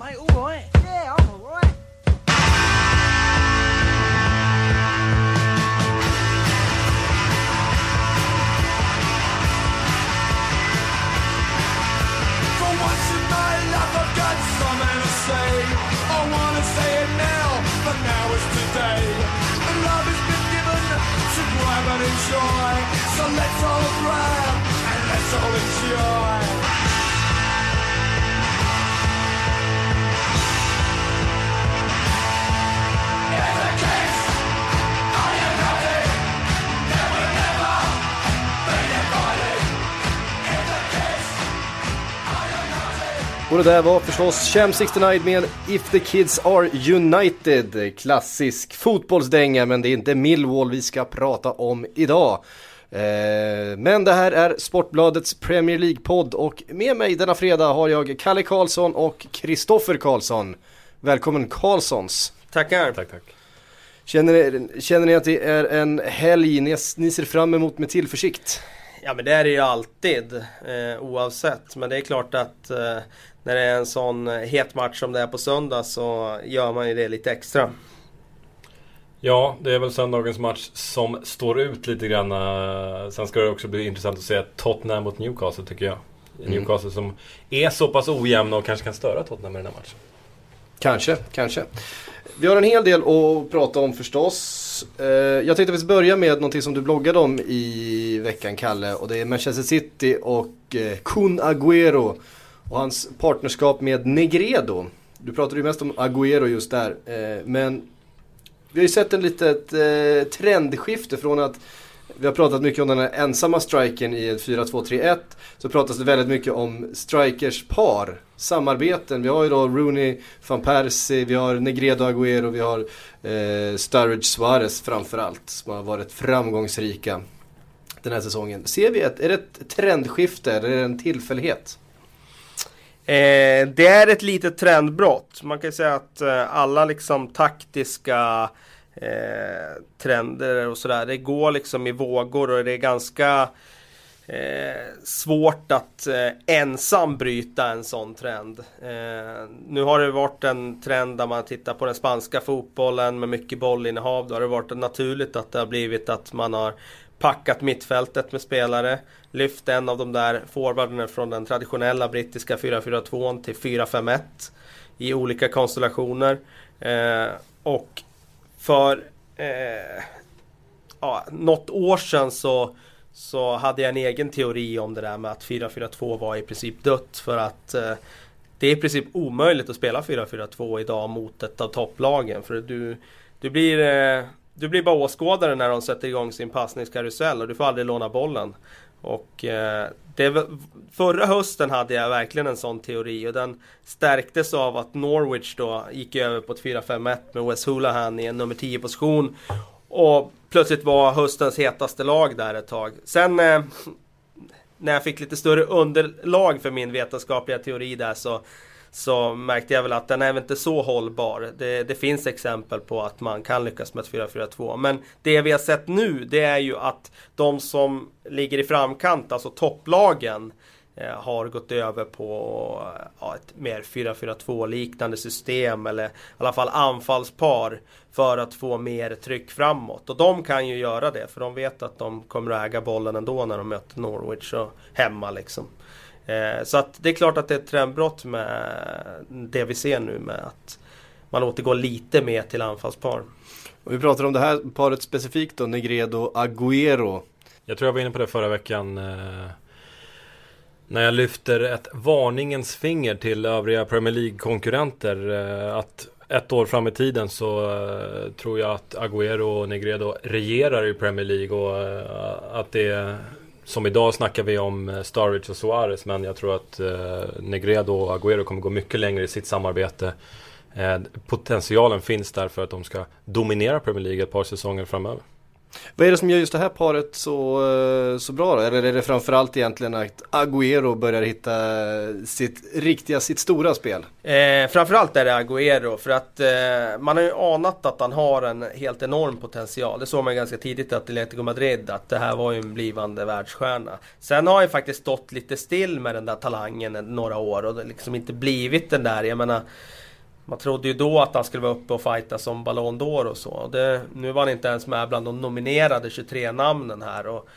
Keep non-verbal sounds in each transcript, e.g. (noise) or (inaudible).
right, mate, all right. Yeah, I'm alright. For once in my life I've got something to say. I wanna say it now, but now is today. And love has been given to grab and enjoy. So let's all grab and let's all enjoy. Och det där var förstås Sham 69 med If the Kids Are United. Klassisk fotbollsdänga, men det är inte Millwall vi ska prata om idag. Eh, Men det här är Sportbladets Premier League-podd och med mig denna fredag har jag Kalle Karlsson och Kristoffer Karlsson. Välkommen Karlssons. Tackar. Tack, tack. Känner ni, känner ni att det är en helg ni, ni ser fram emot med tillförsikt? Ja men det är det ju alltid eh, oavsett. Men det är klart att eh, när det är en sån eh, het match som det är på söndag så gör man ju det lite extra. Ja, det är väl söndagens match som står ut lite grann. eh, Sen ska det också bli intressant att se Tottenham mot Newcastle tycker jag. Newcastle som är så pass ojämna och kanske kan störa Tottenham i den här matchen. Kanske, kanske. Vi har en hel del att prata om förstås. Eh, Jag tänkte att vi ska börja med någonting som du bloggade om i veckan Kalle och det är Manchester City och Kun Agüero och hans partnerskap med Negredo. Du pratade ju mest om Agüero just där eh, men vi har ju sett en litet eh, trendskifte från att vi har pratat mycket om den här ensamma strikern i 4-2-3-1. Så pratas det väldigt mycket om strikers par, samarbeten. Vi har ju då Rooney, van Persie, vi har Negredo Agüero, vi har eh, Sturridge Suarez framförallt. Som har varit framgångsrika den här säsongen. Ser vi ett, är det ett trendskifte eller är det en tillfällighet? Eh, det är ett litet trendbrott. Man kan säga att eh, alla liksom taktiska eh, trender och sådär. Det går liksom i vågor och det är ganska eh, svårt att eh, ensam bryta en sån trend. Eh, nu har det varit en trend där man tittar på den spanska fotbollen med mycket bollinnehav. Då har det varit naturligt att det har blivit att man har packat mittfältet med spelare. Lyft en av de där forwarderna från den traditionella brittiska 4-4-2 till 4-5-1 i olika konstellationer. Eh, och för eh, ja, något år sedan så, så hade jag en egen teori om det där med att 4-4-2 var i princip dött för att eh, det är i princip omöjligt att spela 4-4-2 idag mot ett av topplagen. För du, du, blir, eh, du blir bara åskådare när de sätter igång sin passningskarusell och du får aldrig låna bollen. Och eh, det, förra hösten hade jag verkligen en sån teori och den stärktes av att Norwich då gick över på ett 4-5-1 med Wes Hoolahan i en nummer 10 position. Och plötsligt var höstens hetaste lag där ett tag. Sen eh, när jag fick lite större underlag för min vetenskapliga teori där så, så märkte jag väl att den är väl inte så hållbar. Det, det finns exempel på att man kan lyckas med ett 4-4-2. Men det vi har sett nu det är ju att de som ligger i framkant, alltså topplagen, eh, har gått över på ja, ett mer 4-4-2 liknande system eller i alla fall anfallspar för att få mer tryck framåt. Och de kan ju göra det för de vet att de kommer att äga bollen ändå när de möter Norwich och hemma liksom. Eh, så att det är klart att det är ett trendbrott med det vi ser nu med att man återgår lite mer till anfallspar. Och vi pratar om det här paret specifikt då, Negredo Agüero. Jag tror jag var inne på det förra veckan. Eh, när jag lyfter ett varningens finger till övriga Premier League-konkurrenter. Eh, att ett år fram i tiden så eh, tror jag att Agüero och Negredo regerar i Premier League. Och att det som idag snackar vi om eh, Sturridge och Suarez. Men jag tror att eh, Negredo och Agüero kommer gå mycket längre i sitt samarbete. Eh, potentialen finns där för att de ska dominera Premier League ett par säsonger framöver. Vad är det som gör just det här paret så, eh, så bra då? Eller är det framförallt egentligen att Agüero börjar hitta sitt riktiga, sitt stora spel? Eh, framförallt är det Agüero för att eh, man har ju anat att han har en helt enorm potential. Det såg man ganska tidigt i Atletico Madrid att det här var ju en blivande världsstjärna. Sen har han ju faktiskt stått lite still med den där talangen några år och det liksom inte blivit den där, jag menar man trodde ju då att han skulle vara uppe och fighta som Ballon d'Or och så. Det, nu var han inte ens med bland de nominerade 23 namnen här. Och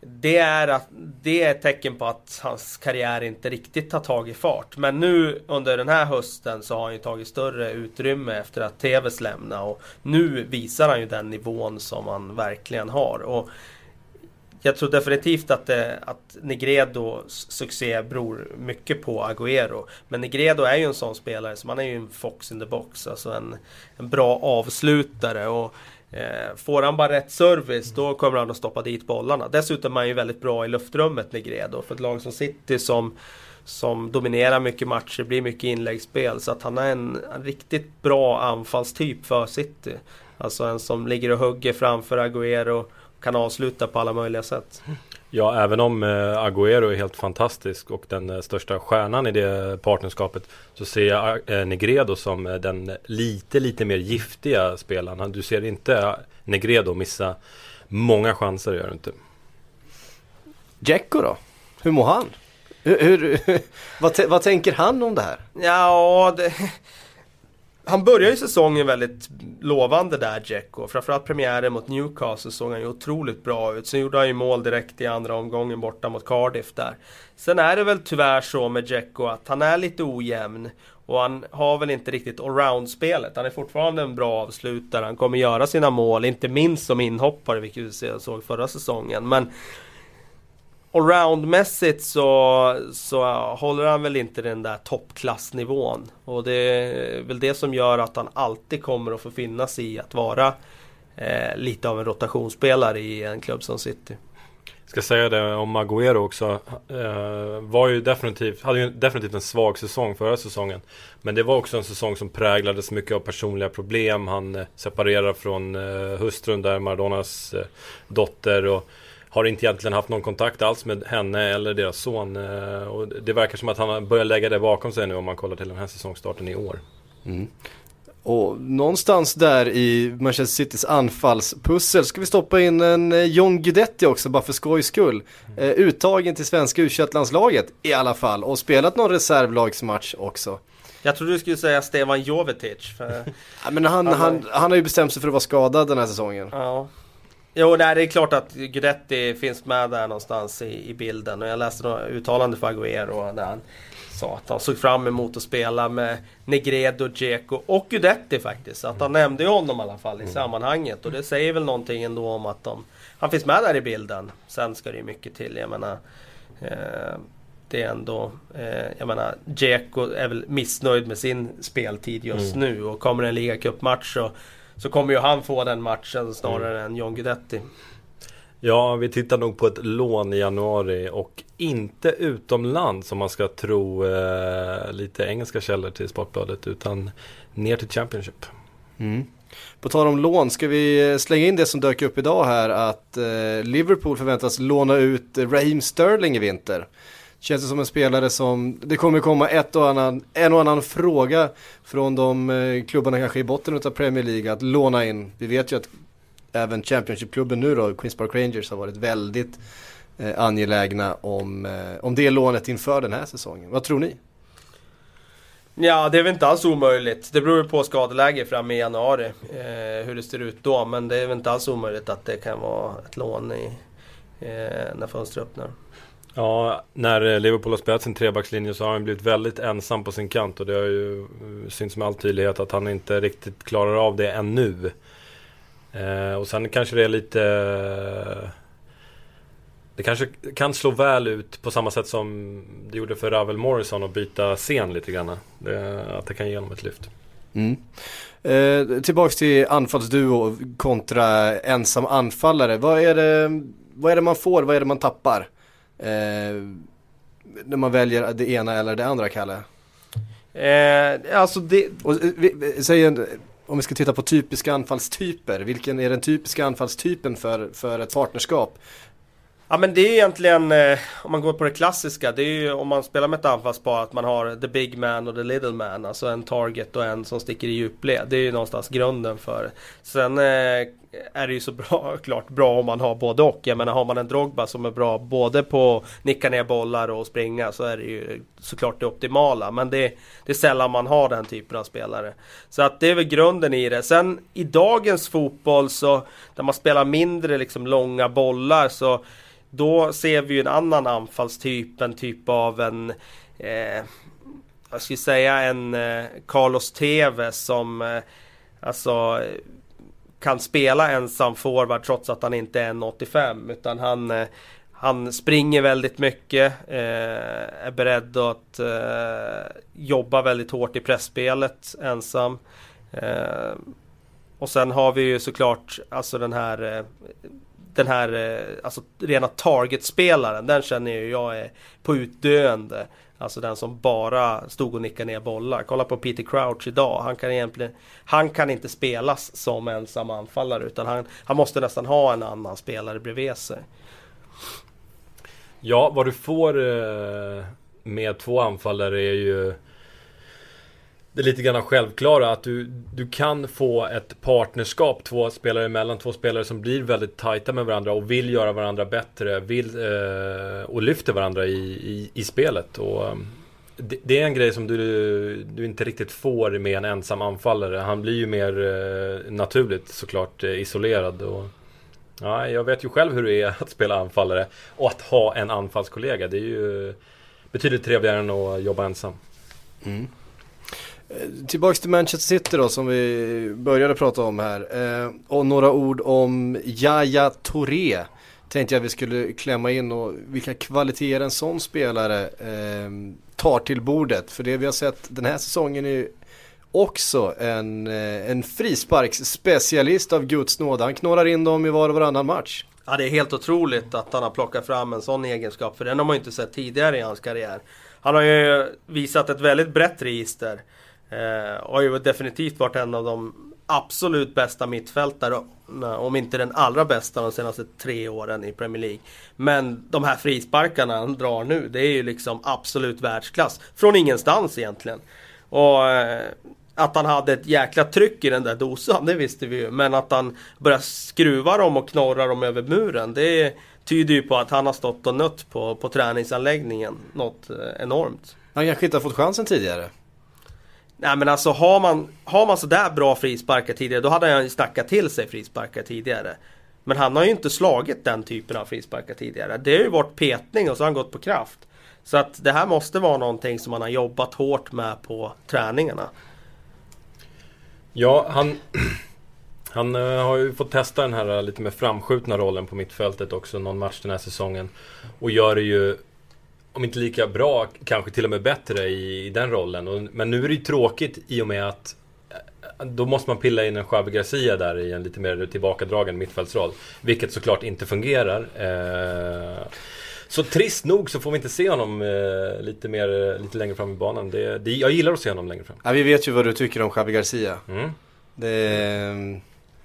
det, är att, det är ett tecken på att hans karriär inte riktigt har tagit fart. Men nu under den här hösten så har han ju tagit större utrymme efter att TVs lämnade. Och nu visar han ju den nivån som han verkligen har. Och jag tror definitivt att, det, att Negredos succé beror mycket på Agüero. Men Negredo är ju en sån spelare, så han är ju en fox in the box. Alltså en, en bra avslutare. Och eh, Får han bara rätt service, då kommer han att stoppa dit bollarna. Dessutom är han ju väldigt bra i luftrummet, Negredo. För ett lag som City som som dominerar mycket matcher, blir mycket inläggsspel. Så att han är en, en riktigt bra anfallstyp för City. Alltså en som ligger och hugger framför Agüero kan avsluta på alla möjliga sätt. Ja, även om eh, Agüero är helt fantastisk och den eh, största stjärnan i det partnerskapet så ser jag eh, Negredo som den lite, lite mer giftiga spelaren. Du ser inte Negredo missa många chanser, gör du inte. Jacko då? Hur mår han? Hur, hur (laughs) vad, vad tänker han om det här? Ja, det, han börjar ju säsongen väldigt lovande där Dzeko. Framförallt premiären mot Newcastle såg han ju otroligt bra ut. Sen gjorde han ju mål direkt i andra omgången borta mot Cardiff där. Sen är det väl tyvärr så med Dzeko att han är lite ojämn. Och han har väl inte riktigt allround-spelet. Han är fortfarande en bra avslutare. Han kommer göra sina mål, inte minst som inhoppare, vilket vi såg förra säsongen. Men allroundmässigt så, så håller han väl inte den där toppklassnivån. Och det är väl det som gör att han alltid kommer att få finnas i att vara eh, lite av en rotationsspelare i en klubb som City. Ska säga det om Agüero också. Eh, var ju definitivt, hade ju definitivt en svag säsong förra säsongen. Men det var också en säsong som präglades mycket av personliga problem. Han eh, separerade från eh, hustrun där, Maradonas eh, dotter. Och, har inte egentligen haft någon kontakt alls med henne eller deras son. Eh, och det verkar som att han börjar lägga det bakom sig nu om man kollar till den här säsongstarten i år. Mm. Och någonstans där i Manchester Citys anfallspussel ska vi stoppa in en eh, John Guidetti också bara för skojs skull. Mm. uttagen till svenska u landslaget i alla fall och spelat någon reservlagsmatch också. Jag trodde du skulle säga Stevan Jovetic. För... (laughs) ja, men han, han, han har ju bestämt sig för att vara skadad den här säsongen. Ja. Jo, nej, det är klart att Guidetti finns med där någonstans i, i bilden. Och jag läste några uttalande för Agüero där han sa att han såg fram emot att spela med Negredo, Dzeko och Guidetti faktiskt. Att han nämnde honom i alla fall i mm. sammanhanget. Och det säger väl någonting ändå om att de, han finns med där i bilden. Sen ska det ju mycket till. Jag menar, eh, det är ändå, eh, jag menar, Dzeko är väl missnöjd med sin speltid just mm. nu. Och kommer en ligacupmatch så så kommer ju han få den matchen snarare mm. än John Guidetti. Ja, vi tittar nog på ett lån i januari och inte utomlands om man ska tro eh, lite engelska källor till Sportbladet utan ner till Championship. Mm. På tal om lån, ska vi slänga in det som dök upp idag här att eh, Liverpool förväntas låna ut Raheem Sterling i vinter. Känns det som en spelare som, det kommer komma ett och annan, en och annan fråga från de eh, klubbarna kanske i botten av Premier League att låna in. Vi vet ju att även Championship-klubben nu då, Queens Park Rangers har varit väldigt eh, angelägna om, eh, om det lånet inför den här säsongen. Vad tror ni? Ja, det är väl inte alls omöjligt. Det beror på skadeläge fram i januari. Eh, hur det ser ut då. Men det är väl inte alls omöjligt att det kan vara ett lån i, eh, när fönstret öppnar. Ja, när eh, Liverpool har spelat sin trebackslinje så har han blivit väldigt ensam på sin kant och det har ju eh, synts med all tydlighet att han inte riktigt klarar av det ännu. Eh, och sen kanske det är lite... Eh, det kanske kan slå väl ut på samma sätt som det gjorde för Ravel Morrison att byta scen lite grann. Det, att det kan ge honom ett lyft. Mm. Eh, tillbaks till anfallsduo kontra ensam anfallare. Vad är, det, vad är det man får, vad är det man tappar? Eh, när man väljer det ena eller det andra, Kalle? Eh, alltså det... Och, eh, vi, säg en, om vi ska titta på typiska anfallstyper, vilken är den typiska anfallstypen för, för ett partnerskap? Ja men det är egentligen, eh, om man går på det klassiska, det är ju om man spelar med ett anfallspar att man har the big man och the little man. Alltså en target och en som sticker i djupled. Det är ju någonstans grunden för Sen eh, är det ju så bra, (laughs) klart bra om man har både och. Jag menar har man en Drogba som är bra både på att nicka ner bollar och springa så är det ju såklart det optimala. Men det, det är sällan man har den typen av spelare. Så att det är väl grunden i det. Sen i dagens fotboll så där man spelar mindre liksom långa bollar så då ser vi ju en annan anfallstyp, en typ av en eh, jag skulle säga en eh, Carlos Tevez som eh, alltså kan spela ensam forward trots att han inte är en 85 utan han eh, han springer väldigt mycket, eh, är beredd att eh, jobba väldigt hårt i pressspelet ensam. Eh, och sen har vi ju såklart alltså den här eh, den här eh, alltså rena targetspelaren, den känner ju jag är på utdöende. Alltså den som bara stod och nickade ner bollar. Kolla på Peter Crouch idag. Han kan egentligen Han kan inte spelas som ensam anfallare utan han, han måste nästan ha en annan spelare bredvid sig. Ja, vad du får eh, med två anfallare är ju det lite grann självklara att du, du kan få ett partnerskap två spelare emellan, två spelare som blir väldigt tajta med varandra och vill göra varandra bättre vill, eh, och lyfter varandra i, i, i spelet. Och, ehm, det, det, är en grej som du, du inte riktigt får med en ensam anfallare. Han blir ju mer eh, naturligt såklart eh, isolerad. Och, ja, jag vet ju själv hur det är (laughs) att spela anfallare och att ha en anfallskollega. Det är ju betydligt trevligare än att jobba ensam. Mm. Eh, tillbaks till Manchester City då som vi började prata om här. Eh, och några ord om Yahya Touré. Tänkte jag vi skulle klämma in och vilka kvaliteter en sån spelare eh, tar till bordet. För det vi har sett den här säsongen är ju också en, eh, en frisparksspecialist av Guds nåde. Han knorrar in dem i var och varannan match. Ja det är helt otroligt att han har plockat fram en sån egenskap. För den har man ju inte sett tidigare i hans karriär. Han har ju visat ett väldigt brett register. Eh, har ju definitivt varit en av de absolut bästa mittfältarna. om inte den allra bästa de senaste tre åren i Premier League. Men de här frisparkarna han drar nu, det är ju liksom absolut världsklass. Från ingenstans egentligen. Och eh, att han hade ett jäkla tryck i den där dosan, det visste vi ju. Men att han börjar skruva dem och knorra dem över muren, det tyder ju på att han har stått och nött på, på träningsanläggningen något eh, enormt. Han kanske inte har fått chansen tidigare? Nej men alltså har man, har man sådär bra frisparkar tidigare då hade han ju snackat till sig frisparkar tidigare. Men han har ju inte slagit den typen av frisparkar tidigare. Det har ju varit petning och så har han gått på kraft. Så att det här måste vara någonting som han har jobbat hårt med på träningarna. Ja, han, (clears throat) han eh, har ju fått testa den här lite mer framskjutna rollen på mittfältet också någon match den här säsongen. Och gör det ju om inte lika bra, kanske till och med bättre i, i den rollen. Men nu är det ju tråkigt i och med att eh, då måste man pilla in en Xavi Garcia där i en lite mer tillbakadragen mittfältsroll. Vilket såklart inte fungerar. Eh, så trist nog så får vi inte se honom eh, lite, mer, lite längre fram i banan. Det, det, jag gillar att se honom längre fram. Ja, vi vet ju vad du tycker om Xavi Garcia. Mm. Det,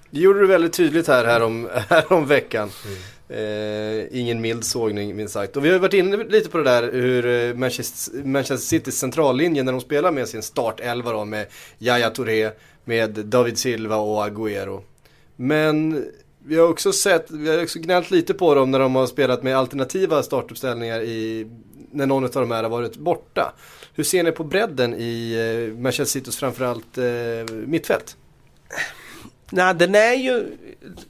det gjorde du väldigt tydligt här, här, om, (laughs) här om veckan. Mm. Eh, ingen mild sågning minst sagt. Och vi har varit inne lite på det där hur eh, Manchester, Manchester Citys centrallinje när de spelar med sin startelva då med Yahya Touré, med David Silva och Agüero. Men vi har också sett, vi har också gnällt lite på dem när de har spelat med alternativa startuppställningar i, när någon av de här har varit borta. Hur ser ni på bredden i eh, Manchester Citys framförallt eh, mittfält? Nej, den är ju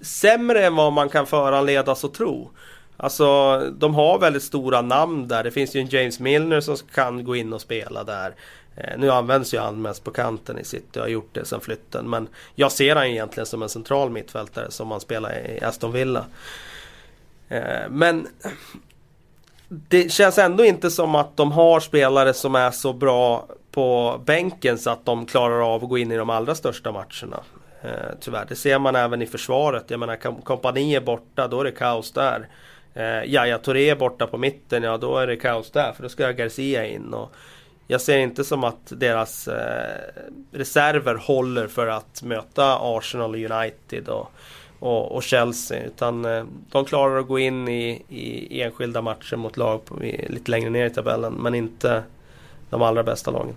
sämre än vad man kan föranledas att tro. Alltså, de har väldigt stora namn där. Det finns ju en James Milner som kan gå in och spela där. Eh, nu används ju han mest på kanten i City och har gjort det sedan flytten. Men jag ser han egentligen som en central mittfältare som han spelar i Aston Villa. Eh, men det känns ändå inte som att de har spelare som är så bra på bänken så att de klarar av att gå in i de allra största matcherna. Eh, tyvärr. Det ser man även i försvaret. Jag menar kompani är borta, då är det kaos där. Eh, Yahya Touré är borta på mitten, ja då är det kaos där. För då ska Garcia in. Och jag ser inte som att deras eh, reserver håller för att möta Arsenal, United och, och, och Chelsea. Utan eh, de klarar att gå in i, i enskilda matcher mot lag på, lite längre ner i tabellen. Men inte de allra bästa lagen.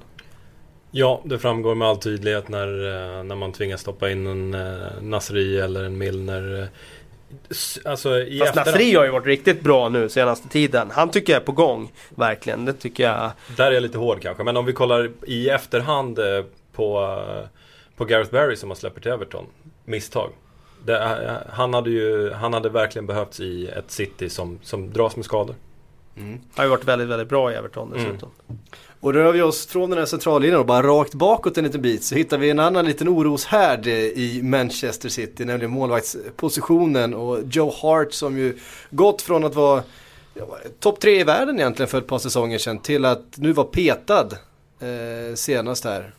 Ja, det framgår med all tydlighet när, eh, när man tvingas stoppa in en uh, Nasri eller en Milner. Alltså, i Fast efterhand... Nasri har ju varit riktigt bra nu senaste tiden. Han tycker jag är på gång. Verkligen. Det tycker jag. Där är jag lite hård kanske. Men om vi kollar i efterhand på, på Gareth Barry som har släppt till Everton. Misstag. Det, han, hade ju, han hade verkligen behövts i ett City som, som dras med skador. Mm. Har ju varit väldigt, väldigt bra i Everton dessutom. Mm. Och rör vi oss från den här centrallinjen och bara rakt bakåt en liten bit så hittar vi en annan liten oroshärd i Manchester City, nämligen målvaktspositionen och Joe Hart som ju gått från att vara ja, topp tre i världen egentligen för ett par säsonger sedan till att nu vara petad eh, senast här.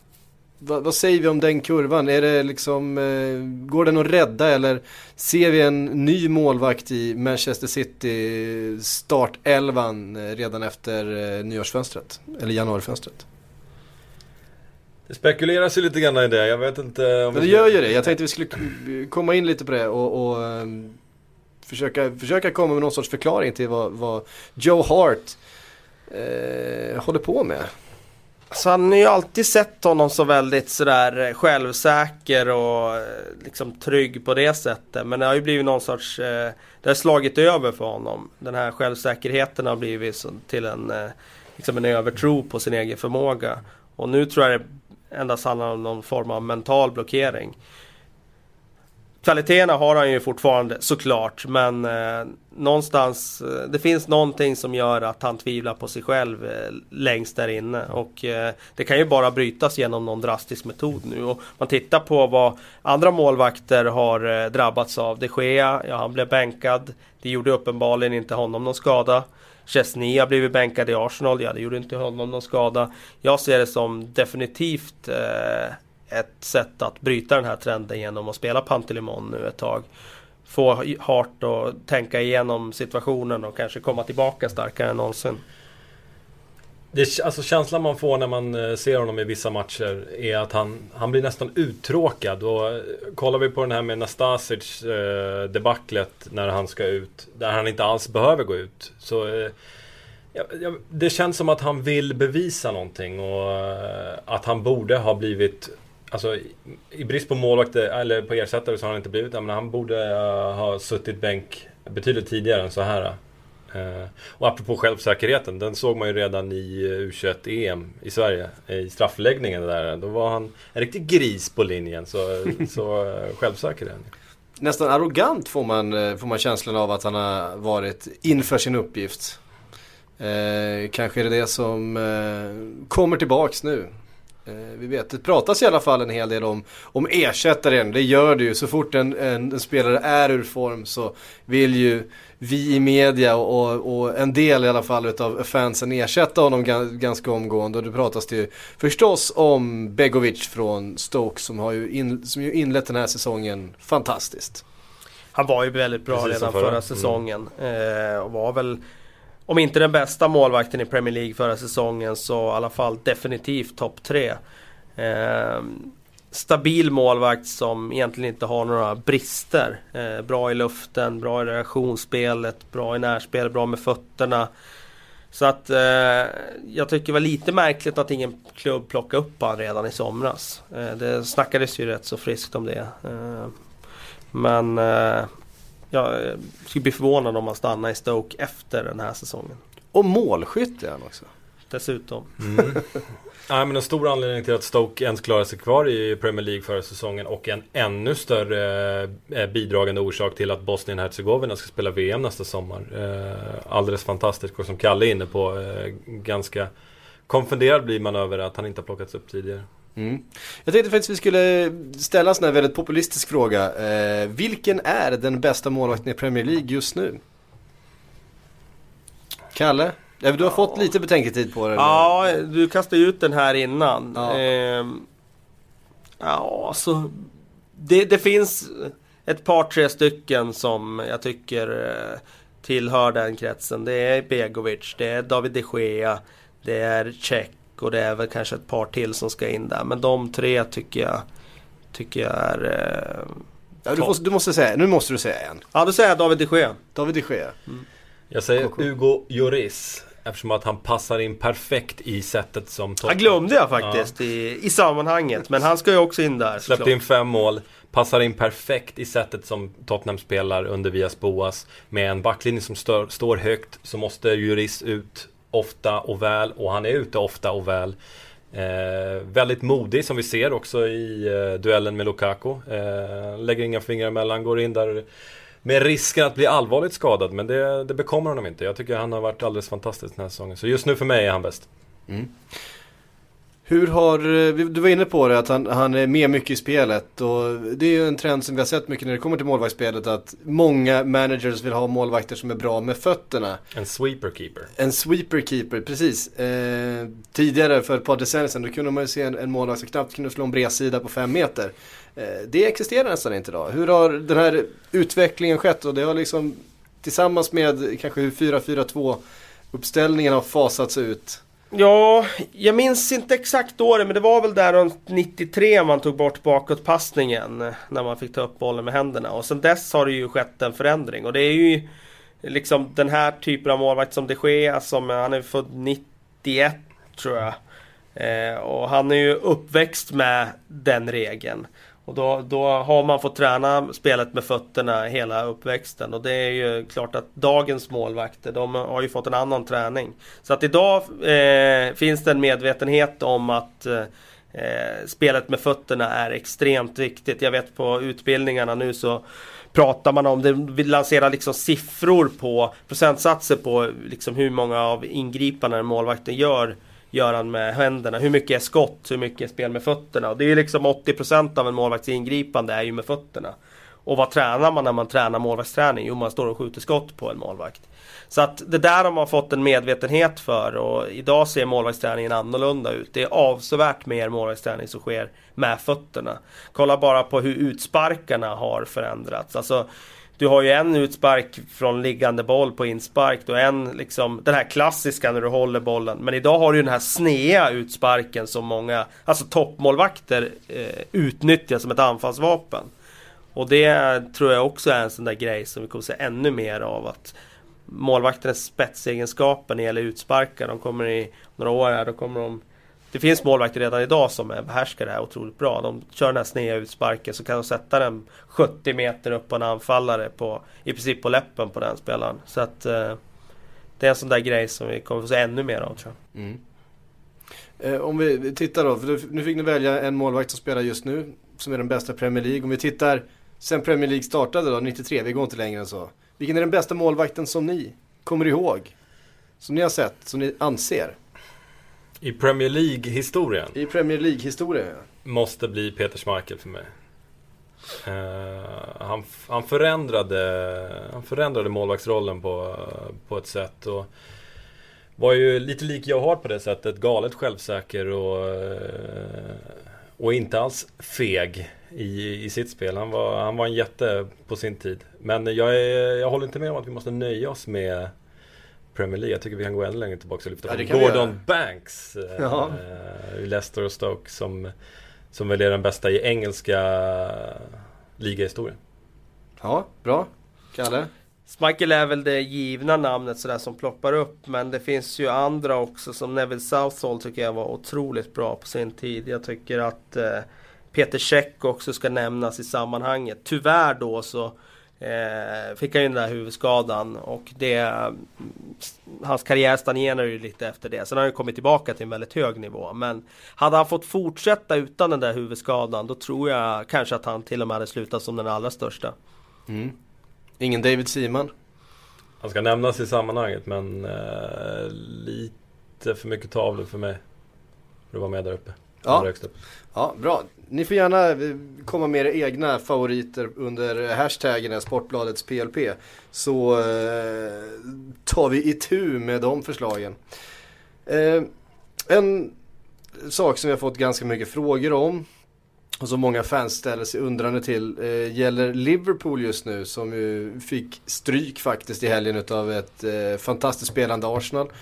Va, vad säger vi om den kurvan? Är det liksom, eh, går den att rädda eller ser vi en ny målvakt i Manchester City startelvan eh, redan efter eh, nyårsfönstret? Eller januarifönstret? Det spekuleras ju lite grann i det, jag vet inte om Men det gör ju det, jag tänkte vi skulle komma in lite på det och, och um, försöka, försöka komma med någon sorts förklaring till vad, vad Joe Hart eh, håller på med. Så han har ju alltid sett honom så väldigt sådär eh, självsäker och eh, liksom trygg på det sättet. Men det har ju blivit någon sorts, eh, det har slagit över för honom. Den här självsäkerheten har blivit till en, liksom en övertro på sin egen förmåga. Och nu tror jag det endast handlar om någon form av mental blockering. Kvaliteterna har han ju fortfarande såklart men eh, någonstans eh, Det finns någonting som gör att han tvivlar på sig själv eh, längst där inne och eh, Det kan ju bara brytas genom någon drastisk metod nu och man tittar på vad andra målvakter har eh, drabbats av. De Gea, ja han blev bänkad. Det gjorde uppenbarligen inte honom någon skada. Chesney har blivit bänkad i Arsenal, ja det gjorde inte honom någon skada. Jag ser det som definitivt eh, ett sätt att bryta den här trenden genom att spela Pantelimon nu ett tag. Få Hart att tänka igenom situationen och kanske komma tillbaka starkare än någonsin. Det, alltså känslan man får när man eh, ser honom i vissa matcher är att han, han blir nästan uttråkad. Och eh, kollar vi på den här med Nastasic eh, debaclet när han ska ut, där han inte alls behöver gå ut. Så eh, ja, ja, Det känns som att han vill bevisa någonting och eh, att han borde ha blivit Alltså i brist på målvakter eller på ersättare så har han inte blivit det. Men han borde uh, ha suttit bänk betydligt tidigare än så här. Uh, och apropå självsäkerheten, den såg man ju redan i U21-EM i Sverige. I straffläggningen där. Då var han en riktig gris på linjen. Så, (laughs) så uh, självsäker är han. Nästan arrogant får man, får man känslan av att han har varit inför sin uppgift. Eh, kanske är det det som eh, kommer tillbaks nu. Eh, vi vet, det pratas i alla fall en hel del om, om ersättaren. Det gör det ju. Så fort en, en, en spelare är ur form så vill ju vi i media och, och en del i alla fall utav fansen ersätta honom ganska omgående. Och det pratas det ju förstås om Begovic från Stoke som har ju, in, som ju inlett den här säsongen fantastiskt. Han var ju väldigt bra Precis redan förra, förra mm. säsongen. Mm. Eh, och var väl om inte den bästa målvakten i Premier League förra säsongen så i alla fall definitivt topp tre. Eh, stabil målvakt som egentligen inte har några brister. Eh, bra i luften, bra i reaktionsspelet, bra i närspel, bra med fötterna. Så att eh, jag tycker det var lite märkligt att ingen klubb plockade upp han redan i somras. Eh, det snackades ju rätt så friskt om det. Eh, men eh, jag eh, skulle bli förvånad om han stannar i Stoke efter den här säsongen. Och målskytt är han också. Dessutom. Mm. (laughs) Nej, men en stor anledning till att Stoke ens klarade sig kvar i Premier League förra säsongen och en ännu större eh, bidragande orsak till att Bosnien-Hercegovina ska spela VM nästa sommar. Eh, alldeles fantastiskt och som Kalle är inne på, eh, ganska konfunderad blir man över att han inte har plockats upp tidigare. Mm. Jag tänkte faktiskt att vi skulle ställa en sån här väldigt populistisk fråga. Eh, vilken är den bästa målvakten i Premier League just nu? Kalle? Du har ja. fått lite betänketid på det. Ja, du kastade ut den här innan. Ja, eh, ja alltså. Det, det, finns ett par, tre stycken som jag tycker eh, tillhör den kretsen. Det är Begovic, det är David de Gea, det är Check och det är väl kanske ett par till som ska in där. Men de tre tycker jag, tycker jag är... Eh, Ja, du, måste, du måste säga, nu måste du säga en. ja, då säger jag David de Gea. David de Gea. Jag säger Koko. Hugo Lloris. Eftersom att han passar in perfekt i sättet som Han Tottenham. glömde jag faktiskt i, i sammanhanget. Men han ska ju också in där. Släppte in fem mål. Passar in perfekt i sättet som Tottenham spelar under Vias Boas. Med en backlinje som stör, står högt så måste Juris ut ofta och väl. Och han är ute ofta och väl. Eh, väldigt modig som vi ser också i eh, duellen med Lukaku. Eh, lägger inga fingrar emellan, går in där med risken att bli allvarligt skadad. Men det, det bekommer honom inte. Jag tycker han har varit alldeles fantastisk den här säsongen. Så just nu för mig är han bäst. Mm. Hur har, eh, du var inne på det att han, han är med mycket i spelet och det är ju en trend som vi har sett mycket när det kommer till målvaktsspelet att många managers vill ha målvakter som är bra med fötterna. En sweeper keeper. En sweeper keeper, precis. Eh, tidigare för ett par decennier sedan då kunde man ju se en, en målvakt som knappt kunde slå en bredsida på fem meter. Eh, det existerar nästan inte idag. Hur har den här utvecklingen skett? Och det har liksom tillsammans med kanske hur 4-4-2 uppställningen har fasats ut. Ja, jag minns inte exakt året men det var väl där runt 93 man tog bort bakåtpassningen. När man fick ta upp bollen med händerna. Och sen dess har det ju skett en förändring. Och det är ju liksom den här typen av målvakt som det sker. som han är född 91 tror jag. Eh, och han är ju uppväxt med den regeln. Och då, då har man fått träna spelet med fötterna hela uppväxten. Och det är ju klart att dagens målvakter, de har ju fått en annan träning. Så att idag eh, finns det en medvetenhet om att eh, eh spelet med fötterna är extremt viktigt. Jag vet på utbildningarna nu så pratar man om det. Vi lanserar liksom siffror på procentsatser på liksom hur många av ingripandena målvakten gör gör han med händerna? Hur mycket är skott? Hur mycket är spel med fötterna? Och det är liksom 80% av en målvakts ingripande är ju med fötterna. Och vad tränar man när man tränar målvaktsträning? Jo, man står och skjuter skott på en målvakt. Så att det där har man fått en medvetenhet för och idag ser målvaktsträningen annorlunda ut. Det är avsevärt mer målvaktsträning som sker med fötterna. Kolla bara på hur utsparkarna har förändrats. Alltså, du har ju en utspark från liggande boll på inspark och en liksom den här klassiska när du håller bollen. Men idag har du ju den här snea utsparken som många, alltså toppmålvakter eh, utnyttjar som ett anfallsvapen. Och det tror jag också är en sån där grej som vi kommer se ännu mer av. att Målvakternas spetsegenskaper när det gäller utsparkar, de kommer i några år här, då kommer de det finns målvakter redan idag som behärskar det här otroligt bra. De kör den här sneda utsparken så kan de sätta den 70 meter upp på en anfallare på, i princip på läppen på den spelaren. Så att eh, det är en sån där grej som vi kommer få se ännu mer av tror jag. Mm. Eh, om vi tittar då, för nu fick ni välja en målvakt som spelar just nu, som är den bästa Premier League. Om vi tittar sen Premier League startade då, 93, vi går inte längre än så. Vilken är den bästa målvakten som ni kommer ihåg? Som ni har sett, som ni anser? I Premier League-historien I Premier League-historien ja. måste bli Peter Schmeichel för mig. Eh, han, han, förändrade, han förändrade målvaktsrollen på, på ett sätt. Och var ju lite lik jag har på det sättet. Galet självsäker och, eh, och inte alls feg i, i sitt spel. Han var, han var en jätte på sin tid. Men jag, är, jag håller inte med om att vi måste nöja oss med Premier League. Jag tycker vi kan gå ännu längre tillbaka och lyfta Ja, fram Gordon. Banks. eh, Ja. i Leicester och Stoke som, som väl är den bästa i engelska ligahistorien. Ja, bra. Kalle? Schmeichel är väl det givna namnet sådär som ploppar upp. Men det finns ju andra också som Neville Southall tycker jag var otroligt bra på sin tid. Jag tycker att eh, Peter Cech också ska nämnas i sammanhanget. Tyvärr då så eh, fick han ju den där huvudskadan och det Hans karriär stagnerade ju lite efter det. Sen har han ju kommit tillbaka till en väldigt hög nivå. Men hade han fått fortsätta utan den där huvudskadan då tror jag kanske att han till och med hade slutat som den allra största. Mm. Ingen David Seaman? Han ska nämnas i sammanhanget men eh, lite för mycket tavlor för mig. För att vara med där uppe. Ja. Upp. Ja, bra. Ni får gärna eh, komma med era egna favoriter under hashtaggen Sportbladets PLP. Så eh, tar vi itu med de förslagen. Eh, en sak som vi har fått ganska mycket frågor om och som många fans ställer sig undrande till eh, gäller Liverpool just nu som ju fick stryk faktiskt i helgen utav ett eh, fantastiskt spelande Arsenal.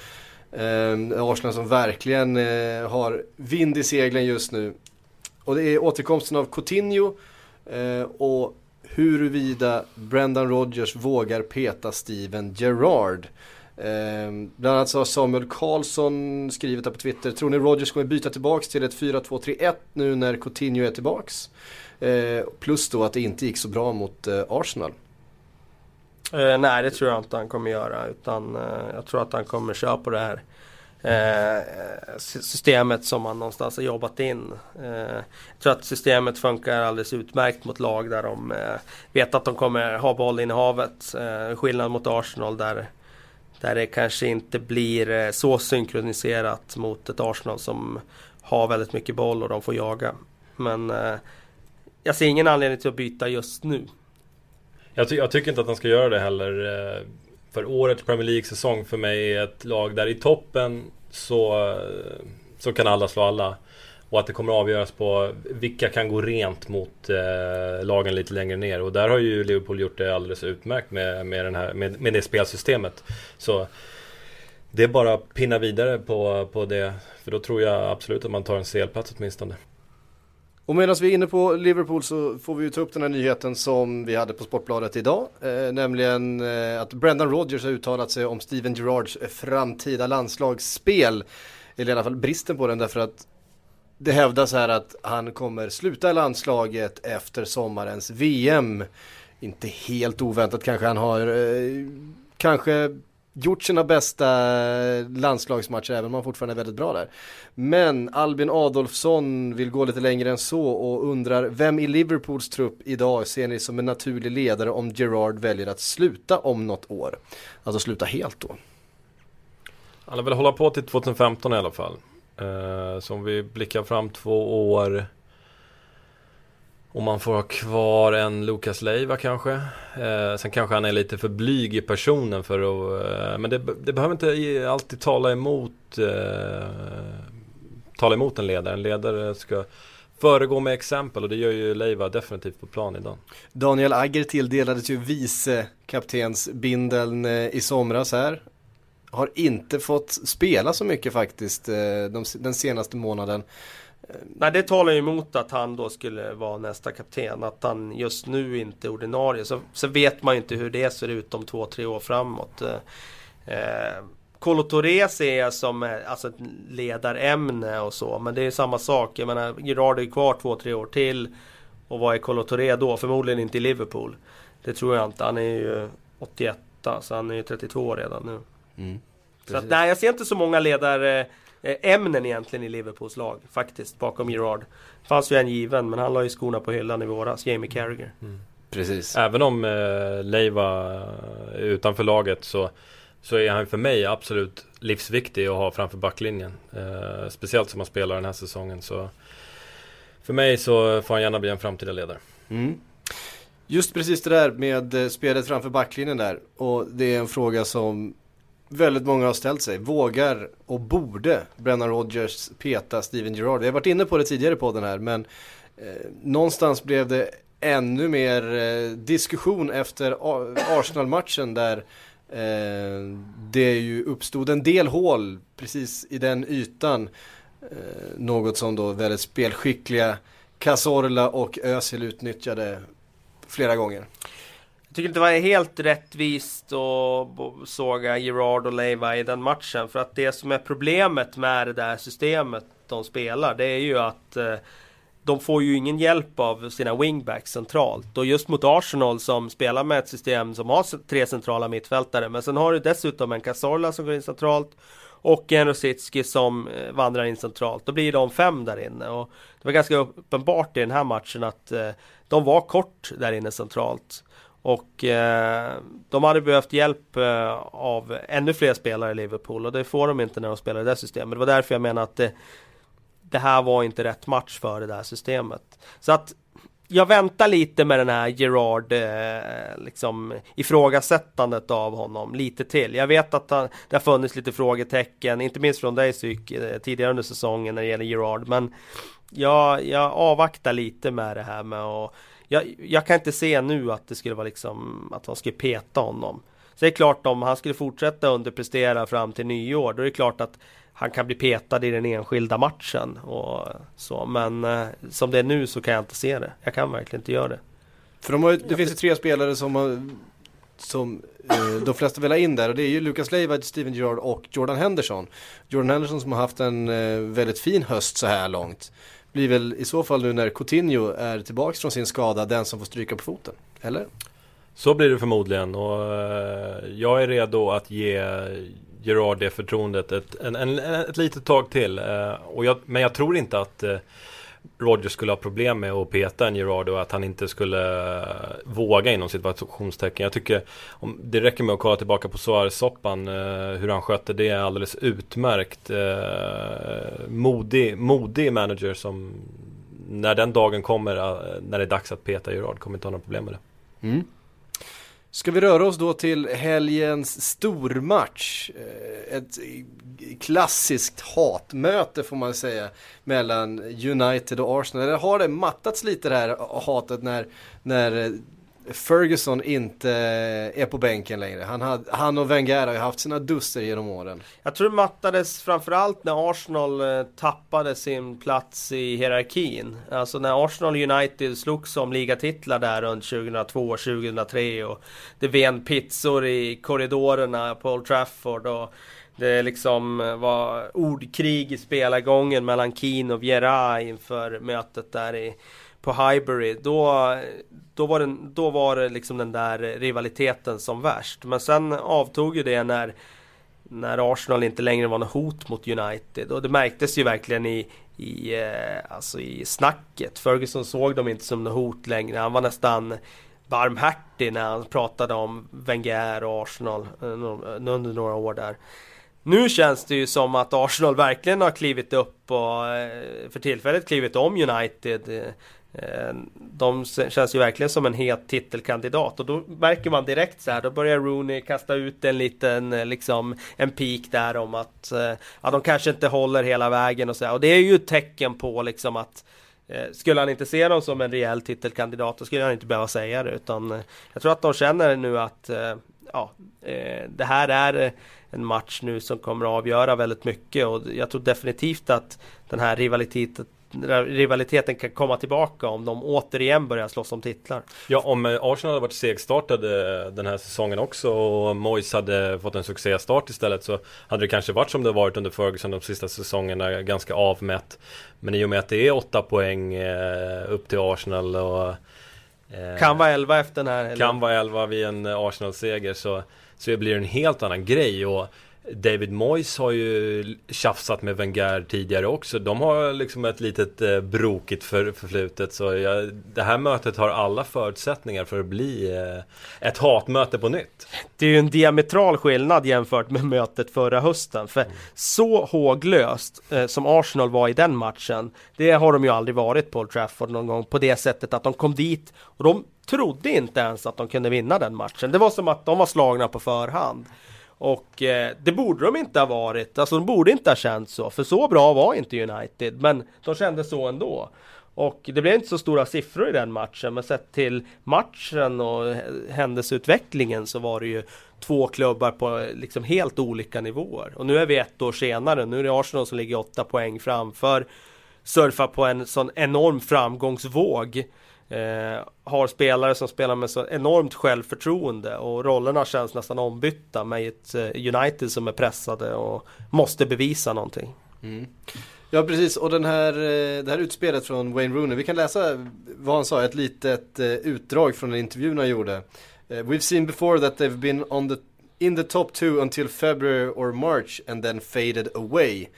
Eh, Arsenal som verkligen eh, har vind i seglen just nu. Och det är återkomsten av Coutinho eh, och huruvida Brendan Rodgers vågar peta Steven Gerrard. Eh, bland annat så har Samuel Karlsson skrivit här på Twitter. Tror ni Rodgers kommer byta tillbaks till ett 4-2-3-1 nu när Coutinho är tillbaks? Eh, plus då att det inte gick så bra mot eh, Arsenal. Eh, nej, det tror jag inte han kommer göra. Utan eh, jag tror att han kommer köra på det här eh, Eh, systemet som man någonstans har jobbat in. Eh, jag tror att systemet funkar alldeles utmärkt mot lag där de eh, vet att de kommer ha boll in i havet. Skillnad mot Arsenal där, där det kanske inte blir så synkroniserat mot ett Arsenal som har väldigt mycket boll och de får jaga. Men jag ser ingen anledning till att byta just nu. Jag, ty jag, tycker inte att han ska göra det heller. För årets Premier League-säsong för mig är ett lag där i toppen så, så kan alla slå alla. Och att det kommer avgöras på vilka kan gå rent mot eh, lagen lite längre ner. Och där har ju Liverpool gjort det alldeles utmärkt med, med, den här, med, med det spelsystemet. Så det är bara att pinna vidare på, på det. För då tror jag absolut att man tar en CL-plats åtminstone. Och medan vi är inne på Liverpool så får vi ju ta upp den här nyheten som vi hade på Sportbladet idag. Eh, nämligen eh, att Brendan Rodgers har uttalat sig om Steven Gerrards framtida landslagsspel. Eller i alla fall bristen på den därför att det hävdas här att han kommer sluta i landslaget efter sommarens VM. Inte helt oväntat kanske han har eh, kanske gjort sina bästa landslagsmatcher även om han fortfarande är väldigt bra där. Men Albin Adolfsson vill gå lite längre än så och undrar vem i Liverpools trupp idag ser ni som en naturlig ledare om Gerard väljer att sluta om något år? Alltså sluta helt då. Han vill hålla på till 2015 i alla fall. Eh, så om vi blickar fram två år om man får ha kvar en Lukas Leiva kanske. Eh, sen kanske han är lite för blyg i personen för att... Eh, men det, det, behöver inte alltid tala emot eh, Tala emot en ledare. En ledare ska föregå med exempel och det gör ju Leiva definitivt på plan idag. Daniel Agger tilldelades ju vice kaptensbindeln eh, i somras här. Har inte fått spela så mycket faktiskt eh, de, den senaste månaden. Nej det talar ju emot att han då skulle vara nästa kapten. Att han just nu inte är ordinarie. Så, så vet man ju inte hur det ser ut om två, tre år framåt. Eh, Kolo Touré ser jag som eh, alltså ett ledarämne och så. Men det är samma sak. Jag menar, Gerard är kvar två, tre år till. Och vad är Kolo Touré då? Förmodligen inte i Liverpool. Det tror jag inte. Han är ju 81 så han är ju 32 redan nu. Mm, så att, nej, jag ser inte så många ledare Eh, ämnen egentligen i Liverpools lag faktiskt bakom Gerard. Fanns ju en given men han la ju skorna på hyllan i våras, Jamie Carragher. Mm. Precis. Även om eh, Leiva är utanför laget så, så är han för mig absolut livsviktig att ha framför backlinjen. Eh, speciellt som han spelar den här säsongen. Så för mig så får han gärna bli en framtida ledare. Mm. Just precis det där med eh, spelet framför backlinjen där. Och det är en fråga som väldigt många har ställt sig. Vågar och borde Brennan Rodgers peta Steven Gerrard? Vi har varit inne på det tidigare på den här men eh, någonstans blev det ännu mer eh, diskussion efter Arsenal-matchen där eh, det ju uppstod en del hål precis i den ytan. Eh, något som då väldigt spelskickliga Cazorla och Özil utnyttjade flera gånger tycker inte det var helt rättvist att såga Gerard och Leiva i den matchen. För att det som är problemet med det där systemet de spelar, det är ju att eh, de får ju ingen hjälp av sina wingbacks centralt. Och just mot Arsenal som spelar med ett system som har tre centrala mittfältare. Men sen har du dessutom en Cazorla som går in centralt. Och en Rosicki som eh, vandrar in centralt. Då blir de fem där inne. Och det var ganska uppenbart i den här matchen att eh, de var kort där inne centralt. Och eh, de hade behövt hjälp eh, av ännu fler spelare i Liverpool och det får de inte när de spelar i det systemet. Det var därför jag menar att det, det här var inte rätt match för det där systemet. Så att jag väntar lite med den här Gerard eh, liksom ifrågasättandet av honom lite till. Jag vet att han, det har funnits lite frågetecken, inte minst från dig Syk, eh, tidigare under säsongen när det gäller Gerard. Men jag, jag avvaktar lite med det här med att jag, jag kan inte se nu att det skulle vara liksom att de skulle peta honom. Så det är klart om han skulle fortsätta underprestera fram till nyår, då är det klart att han kan bli petad i den enskilda matchen. Och så. Men eh, som det är nu så kan jag inte se det. Jag kan verkligen inte göra det. För de har, det finns ju tre spelare som har som eh, de flesta vill ha in där och det är ju Lucas Leiva, Steven Gerrard och Jordan Henderson. Jordan Henderson som har haft en eh, väldigt fin höst så här långt. Blir väl i så fall nu när Coutinho är tillbaks från sin skada den som får stryka på foten, eller? Så blir det förmodligen och eh, jag är redo att ge Gerard det förtroendet ett, en, en, ett litet tag till. Eh, och jag, men jag tror inte att eh, Roger skulle ha problem med att peta en Gerard och att han inte skulle våga inom situationstecken. Jag tycker om, det räcker med att kolla tillbaka på Suarez-soppan, eh, hur han skötte det alldeles utmärkt. Eh, modig, modig manager som när den dagen kommer, eh, när det är dags att peta Gerard, kommer inte ha några problem med det. Mm. Ska vi röra oss då till helgens stormatch. Eh, ett klassiskt hatmöte får man säga mellan United och Arsenal. Eller har det mattats lite det här hatet när, när Ferguson inte är på bänken längre. Han, had, han och Wenger har ju haft sina duster genom åren. Jag tror det mattades framförallt när Arsenal eh, tappade sin plats i hierarkin. Alltså när Arsenal United slogs om ligatitlar där runt 2002, 2003 och det ven pizzor i korridorerna på Old Trafford och det liksom eh, var ordkrig i spelargången mellan Keane och Vieira inför mötet där i på Highbury, då, då, var den, då var det liksom den där rivaliteten som värst. Men sen avtog ju det när, när Arsenal inte längre var något hot mot United. Och det märktes ju verkligen i, i, eh, alltså i snacket. Ferguson såg dem inte som något hot längre. Han var nästan barmhärtig när han pratade om Wenger och Arsenal eh, eh, under några år där. Nu känns det ju som att Arsenal verkligen har klivit upp och för tillfället klivit om United. Eh, de känns ju verkligen som en het titelkandidat. Och då märker man direkt så här, då börjar Rooney kasta ut en liten eh, liksom en pik där om att eh, ja, de kanske inte håller hela vägen och så här. Och det är ju ett tecken på liksom att skulle han inte se dem som en rejäl titelkandidat då skulle han inte behöva säga det. Utan jag tror att de känner nu att ja, det här är en match nu som kommer att avgöra väldigt mycket. Och jag tror definitivt att den här rivaliteten rivaliteten kan komma tillbaka om de återigen börjar slåss om titlar. Ja, om eh, Arsenal hade varit segstartade den här säsongen också och Moyes hade fått en succéstart istället så hade det kanske varit som det varit under Ferguson de sista säsongerna, ganska avmätt. Men i och med att det är åtta poäng eh, upp till Arsenal och eh, kan vara elva efter den här. Eller? Kan vara elva vid en Arsenal-seger så, så blir det en helt annan grej. Och David Moyes har ju tjafsat med Wenger tidigare också. De har liksom ett litet eh, brokigt för, förflutet. Så jag, det här mötet har alla förutsättningar för att bli eh, ett hatmöte på nytt. Det är ju en diametral skillnad jämfört med mötet förra hösten. För mm. så håglöst eh, som Arsenal var i den matchen. Det har de ju aldrig varit på Old Trafford någon gång. På det sättet att de kom dit och de trodde inte ens att de kunde vinna den matchen. Det var som att de var slagna på förhand. Och eh, det borde de inte ha varit. Alltså de borde inte ha känt så. För så bra var inte United. Men de kände så ändå. Och det blev inte så stora siffror i den matchen. Men sett till matchen och händelseutvecklingen så var det ju två klubbar på liksom helt olika nivåer. Och nu är vi ett år senare. Nu är det Arsenal som ligger åtta poäng framför. Surfar på en sån enorm framgångsvåg. Eh, har spelare som spelar med så enormt självförtroende och rollerna känns nästan ombytta med ett eh, United som är pressade och måste bevisa någonting. Mm. Ja precis och den här, eh, det här utspelet från Wayne Rooney, vi kan läsa vad han sa, ett litet eh, utdrag från en intervju han gjorde. Eh, we've seen before that they've been on the, in the top two until February or March and then faded away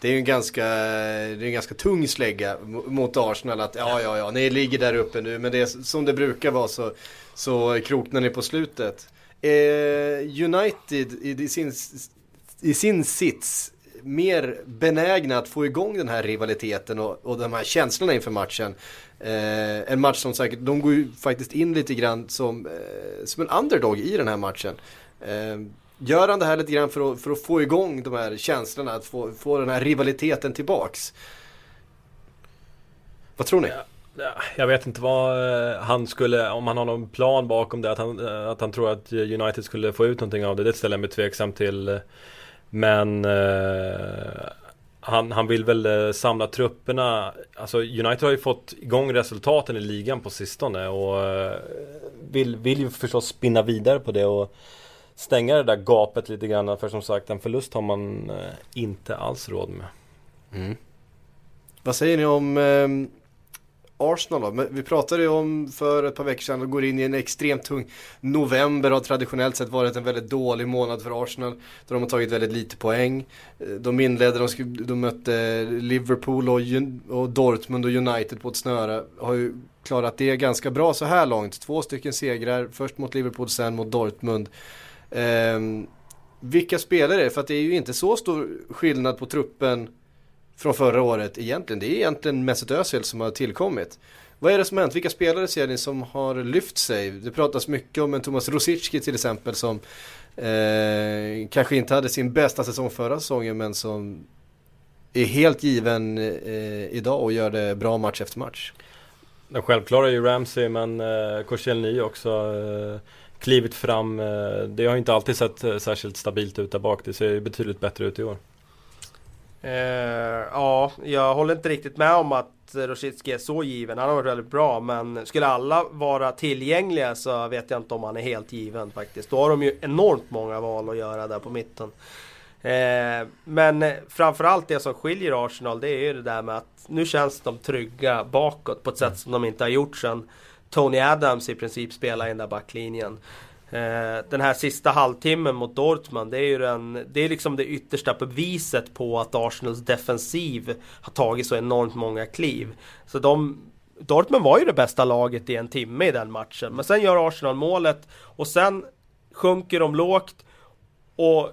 det är ju en ganska, det är en ganska tung slägga mot Arsenal att ja, ja, ja, ni ligger där uppe nu men det är som det brukar vara så, så kroknar ni på slutet. Eh, United i sin, i sin sits mer benägna att få igång den här rivaliteten och, och de här känslorna inför matchen. Eh, en match som säkert, de går ju faktiskt in lite grann som, eh, som en underdog i den här matchen. Eh, Gör han det här lite grann för att, för att få igång de här känslorna, att få, få den här rivaliteten tillbaks? Vad tror ni? Ja. Jag vet inte vad eh, han skulle, om han har någon plan bakom det, att han, eh, att han tror att United skulle få ut någonting av det. Det ställer jag mig tveksam till. Men eh, han, han vill väl eh, samla trupperna. Alltså United har ju fått igång resultaten i ligan på sistone och eh, vill, vill ju förstås spinna vidare på det och stänga det där gapet lite grann. För som sagt, en förlust har man eh, inte alls råd med. Mm. Vad säger ni om eh, Arsenal då? Vi pratade ju om för ett par veckor sedan och går in i en extremt tung november har traditionellt sett varit en väldigt dålig månad för Arsenal. Där de har tagit väldigt lite poäng. Eh, de inledde, de, skulle, de mötte Liverpool och, och Dortmund och United på ett snöre. Har ju klarat det ganska bra så här långt. Två stycken segrar, först mot Liverpool, sen mot Dortmund. Eh, vilka spelare är det? För att det är ju inte så stor skillnad på truppen från förra året egentligen. Det är egentligen Mesut Özil som har tillkommit. Vad är det som har hänt? Vilka spelare ser ni som har lyft sig? Det pratas mycket om en Thomas Rosicki till exempel som eh, kanske inte hade sin bästa säsong förra säsongen men som är helt given eh, idag och gör det bra match efter match. Den självklara är ju Ramsey men eh, Koscielny också eh, klivit fram. Eh, det har inte alltid sett eh, särskilt stabilt ut där bak. Det ser betydligt bättre ut i år. Eh, ja, jag håller inte riktigt med om att Rosicki är så given. Han har varit väldigt bra, men skulle alla vara tillgängliga så vet jag inte om han är helt given faktiskt. Då har de ju enormt många val att göra där på mitten. Eh, men framförallt det som skiljer Arsenal, det är ju det där med att nu känns de trygga bakåt på ett sätt som de inte har gjort sedan Tony Adams i princip spela i den där backlinjen. Eh, den här sista halvtimmen mot Dortmund, det är ju den, det är liksom det yttersta beviset på att Arsenals defensiv har tagit så enormt många kliv. Så de, Dortmund var ju det bästa laget i en timme i den matchen. Men sen gör Arsenal målet och sen sjunker de lågt och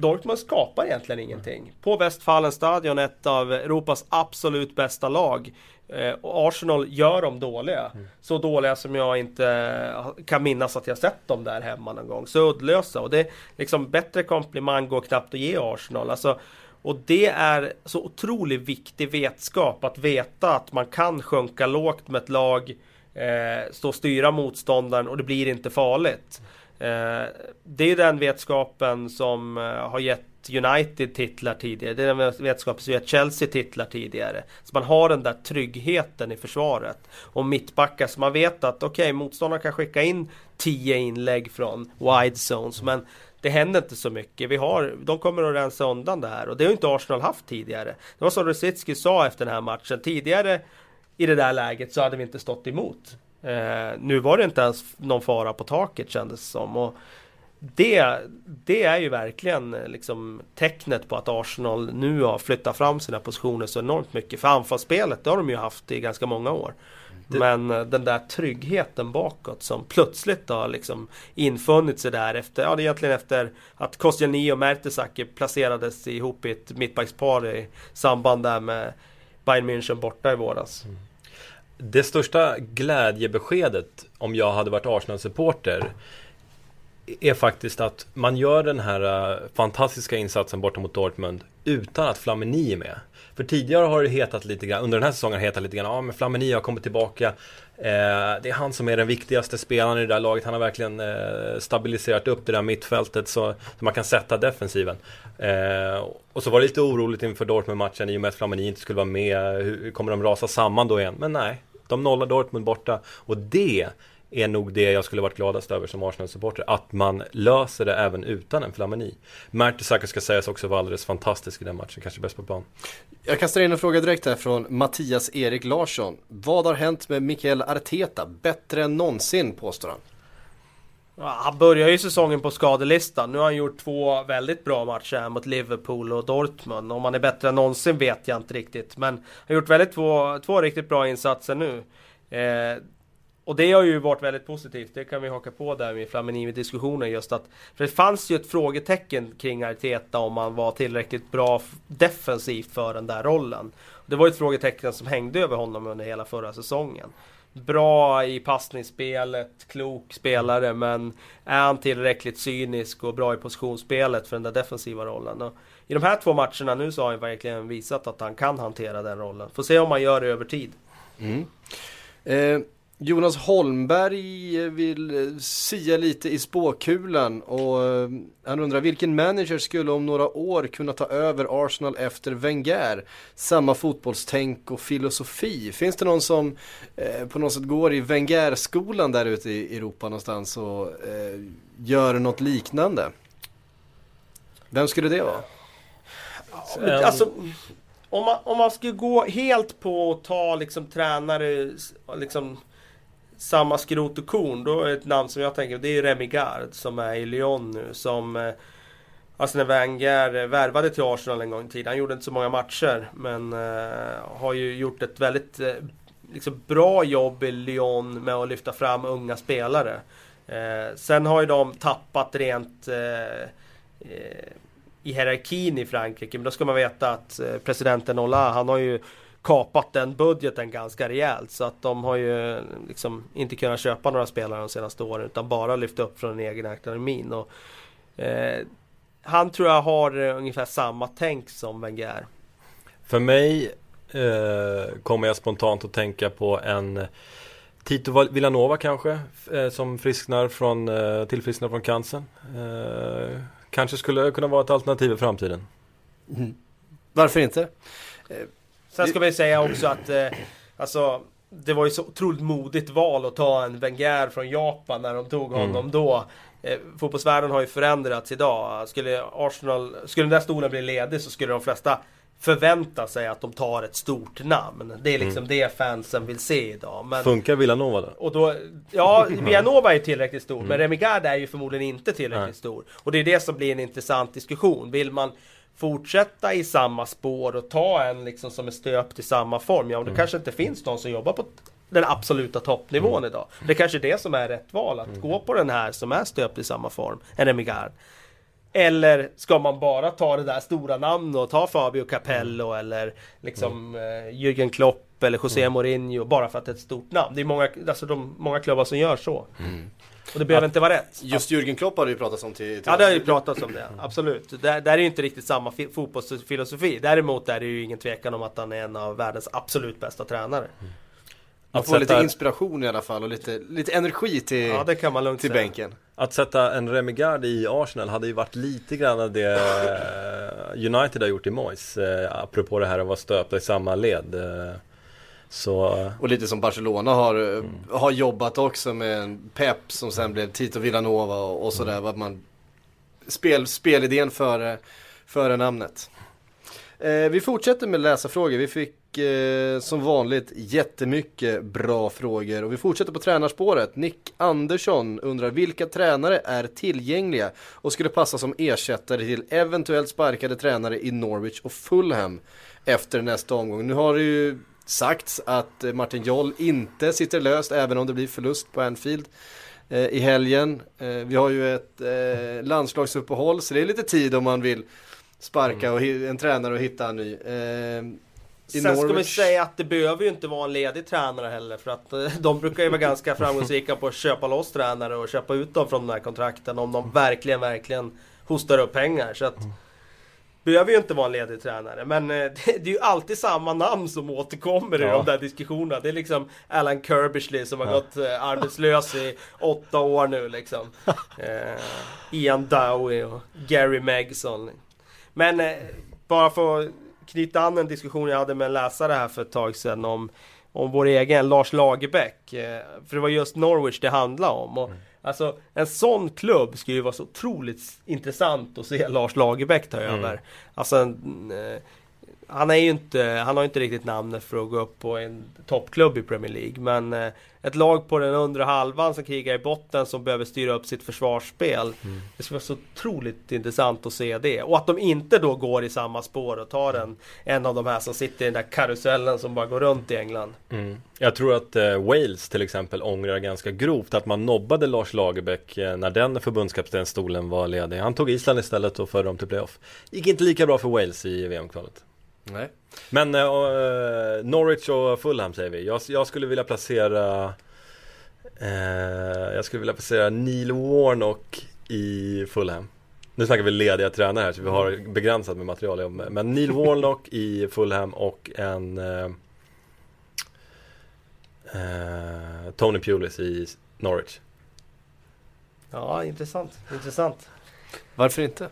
Dortmund skapar egentligen ingenting. På Westfalenstadion, ett av Europas absolut bästa lag. Eh, och Arsenal gör dem dåliga. Mm. Så dåliga som jag inte kan minnas att jag sett dem där hemma någon gång. Så uddlösa. Och det är liksom bättre komplimang går knappt att ge Arsenal. Alltså, och det är så otroligt viktig vetskap att veta att man kan sjunka lågt med ett lag, eh, stå och styra motståndaren och det blir inte farligt. Eh, det är den vetskapen som eh, har gett United titlar tidigare. Det är den vetskapen som gett Chelsea titlar tidigare. Så man har den där tryggheten i försvaret. Och mittbackar så man vet att okej, okay, motståndaren kan skicka in 10 inlägg från wide zones. Men det händer inte så mycket. Vi har, de kommer att rensa undan det här. Och det har inte Arsenal haft tidigare. Det var som Rosicki sa efter den här matchen. Tidigare i det där läget så hade vi inte stått emot. Eh, nu var det inte ens någon fara på taket kändes som. Och det, det är ju verkligen eh, liksom tecknet på att Arsenal nu har flyttat fram sina positioner så enormt mycket. För anfallsspelet, det har de ju haft i ganska många år. Det... Men eh, den där tryggheten bakåt som plötsligt har liksom infunnit sig där efter, ja det är egentligen efter att Koscielny och Mertesacker placerades ihop i ett mittbackspar i samband där med Bayern München borta i våras. Mm. Det största glädjebeskedet om jag hade varit Arsenal-supporter är faktiskt att man gör den här äh, fantastiska insatsen borta mot Dortmund utan att Flamini är med. För tidigare har det hetat lite grann, under den här säsongen har det hetat lite grann, ja men Flamini har kommit tillbaka. Eh, det är han som är den viktigaste spelaren i det där laget. Han har verkligen eh, stabiliserat upp det där mittfältet så, så man kan sätta defensiven. Eh, och så var det lite oroligt inför Dortmund-matchen i och med att Flamini inte skulle vara med. Hur, kommer de rasa samman då igen? Men nej, de nollar Dortmund borta. Och det är nog det jag skulle varit gladast över som Arsenal-supporter. Att man löser det även utan en Flamini. Mertesacker ska sägas också vara alldeles fantastisk i den matchen, kanske bäst på plan. Jag kastar in en fråga direkt här från Mattias Erik Larsson. Vad har hänt med Mikael Arteta? Bättre än någonsin påstår han. Han börjar ju säsongen på skadelistan. Nu har han gjort två väldigt bra matcher mot Liverpool och Dortmund. Om han är bättre än någonsin vet jag inte riktigt. Men han har gjort väldigt två, två riktigt bra insatser nu. Eh, och det har ju varit väldigt positivt. Det kan vi haka på där med Flamini-diskussionen just att För det fanns ju ett frågetecken kring Arteta om han var tillräckligt bra defensivt för den där rollen. Det var ett frågetecken som hängde över honom under hela förra säsongen. Bra i passningsspelet, klok spelare men är han tillräckligt cynisk och bra i positionsspelet för den där defensiva rollen? Och I de här två matcherna nu så har han verkligen visat att han kan hantera den rollen. Får se om han gör det över tid. Mm. Eh, Jonas Holmberg vill eh, sia lite i spåkulan och eh, han undrar vilken manager skulle om några år kunna ta över Arsenal efter Wenger? Samma fotbollstänk och filosofi. Finns det någon som eh, på något sätt går i Wenger-skolan där ute i Europa någonstans och eh, gör något liknande? Vem skulle det vara? Alltså, om man, om man skulle gå helt på att ta liksom tränare, liksom samma skrot och korn. Då är ett namn som jag tänker, det är Remy Gard som är i Lyon nu. Som, eh, alltså när Wenger värvade till Arsenal en gång i tiden. Han gjorde inte så många matcher. Men uh, har ju gjort ett väldigt uh, liksom bra jobb i Lyon med att lyfta fram unga spelare. Uh, sen har ju de tappat rent i hierarkin i Frankrike. Men då ska man veta att presidenten Hollande, han har ju kapat den budgeten ganska rejält. Så att de har ju liksom inte kunnat köpa några spelare de senaste åren utan bara lyft upp från den egna akademin. Och, eh, han tror jag har ungefär samma tänk som Wenger. För mig eh, kommer jag spontant att tänka på en Tito Villanova kanske, eh, som frisknar från, eh, tillfrisknar från cancern. Eh, kanske skulle kunna vara ett alternativ i framtiden. Mm. Varför inte? Sen ska vi säga också att eh, alltså, det var ju så otroligt modigt val att ta en Wenger från Japan när de tog honom mm. då. Eh, fotbollsvärlden har ju förändrats idag. Skulle Arsenal, skulle den där stolen bli ledig så skulle de flesta förvänta sig att de tar ett stort namn. Det är liksom mm. det fansen vill se idag. Men, Funkar Villanova då? Och då ja, (laughs) Villanova är ju tillräckligt stor. Mm. Men Remigard är ju förmodligen inte tillräckligt Nej. stor. Och det är det som blir en intressant diskussion. Vill man fortsätta i samma spår och ta en liksom som är stöpt i samma form. Ja, det mm. kanske inte finns någon som jobbar på den absoluta toppnivån mm. idag. Det är kanske är det som är rätt val, att mm. gå på den här som är stöpt i samma form, en Remigard. Eller ska man bara ta det där stora namnet och ta Fabio Capello mm. eller liksom mm. eh, Jürgen Klopp eller José mm. Mourinho bara för att det är ett stort namn. Det är många, alltså de, många klubbar som gör så. Mm. Och det behöver att, inte vara rätt. Just Jürgen Klopp har det ju pratats om till, till Ja det har ju pratats om det, absolut. Där, där är ju inte riktigt samma fotbollsfilosofi. Däremot är det ju ingen tvekan om att han är en av världens absolut bästa tränare. Mm. Man får sätta... lite inspiration i alla fall och lite, lite energi till, ja, det kan man lugnt till säga. bänken. Att sätta en Remigard i Arsenal hade ju varit lite grann av det eh, United har gjort i Moyes. Eh, apropå det här att vara stöpta i samma led. Eh, så... Och lite som Barcelona har, mm. har jobbat också med en Pep som sen blev Tito Villanova och, och sådär. Mm. Man, spel, spelidén före, före namnet. Eh, vi fortsätter med läsarfrågor. Vi fick eh, som vanligt jättemycket bra frågor och vi fortsätter på tränarspåret. Nick Andersson undrar vilka tränare är tillgängliga och skulle passa som ersättare till eventuellt sparkade tränare i Norwich och Fulham efter nästa omgång. Nu har det ju sagts att Martin Joll inte sitter löst även om det blir förlust på Anfield eh, i helgen. Eh, vi har ju ett eh, landslagsuppehåll så det är lite tid om man vill sparka mm. och en tränare och hitta en ny. Eh, Sen Norwich. ska vi säga att det behöver ju inte vara en ledig tränare heller för att eh, de brukar ju vara ganska framgångsrika på att köpa loss tränare och köpa ut dem från de här kontrakten om de verkligen, verkligen hostar upp pengar. Så att, mm. Behöver ju inte vara en ledig tränare men eh, (laughs) det, är ju alltid samma namn som återkommer ja. i de där diskussionerna. Det är liksom Alan Kirbishley som har ja. gått eh, arbetslös i åtta år nu liksom. (laughs) eh, Ian Dowie och Gary Megson. Men eh, bara för att knyta an en diskussion jag hade med en läsare här för ett tag sedan om, om vår egen Lars Lagerbäck. Eh, för det var just Norwich det handlade om. Och, mm. Alltså en sån klubb skulle ju vara så otroligt intressant att se Lars Lagerbäck ta mm. över. Alltså en, eh, han är ju inte, han har inte riktigt namnet för att gå upp på en toppklubb i Premier League. Men eh, ett lag på den undre halvan som krigar i botten som behöver styra upp sitt försvarsspel. Mm. Det skulle vara så otroligt intressant att se det. Och att de inte då går i samma spår och tar en, en av de här som sitter i den där karusellen som bara går runt i England. Mm. Jag tror att eh, Wales till exempel ångrar ganska grovt att man nobbade Lars Lagerbäck eh, när den förbundskaptenstolen var ledig. Han tog Island istället och förde dem till playoff. Gick inte lika bra för Wales i VM-kvalet. Nej. Men uh, Norwich och Fulham säger vi. Jag, jag skulle vilja placera uh, Jag skulle vilja placera Neil Warnock i Fulham. Nu snackar vi lediga tränare här så vi har begränsat med material. Men Neil Warnock i Fulham och en uh, Tony Pulis i Norwich. Ja, intressant. Intressant. Varför inte?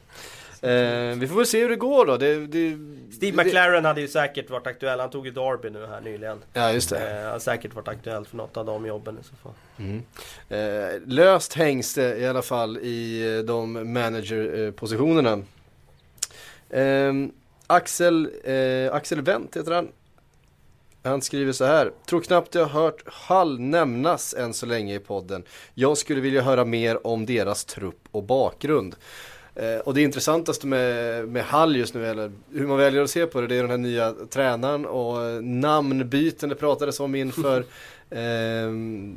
Eh, vi får väl se hur det går då. Det, det, Steve McLaren hade ju säkert varit aktuell. Han tog ju Derby nu här nyligen. Ja, just det. Eh, har säkert varit aktuell för något av de jobben i så fall. Mm. Eh, löst hängs det i alla fall i eh, de managerpositionerna. Eh, Axel, eh, Axel Wendt heter han. Han skriver så här. Tror knappt jag har hört Hall nämnas än så länge i podden. Jag skulle vilja höra mer om deras trupp och bakgrund. Eh, och det intressantaste med, med Hall just nu, eller hur man väljer att se på det, det är den här nya tränaren och namnbyten det pratades om inför (laughs) eh,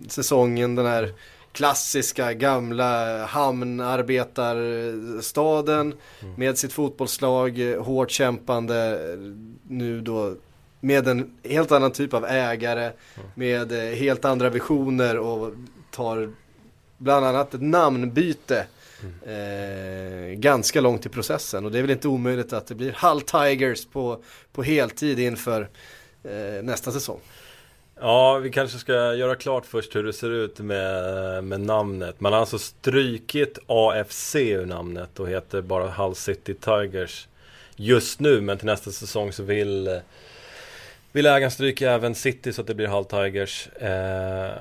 säsongen. Den här klassiska gamla hamnarbetarstaden med sitt fotbollslag, eh, hårt kämpande, eh, nu då med en helt annan typ av ägare, med eh, helt andra visioner och tar bland annat ett namnbyte eh, ganska långt i processen och det är väl inte omöjligt att det blir Hull Tigers på, på heltid inför eh, nästa säsong. Ja, vi kanske ska göra klart först hur det ser ut med, med namnet. Man har alltså strykit AFC ur namnet och heter bara Hull City Tigers just nu. Men till nästa säsong så vill, vill ägaren stryka även City så att det blir Hull Tigers. Eh,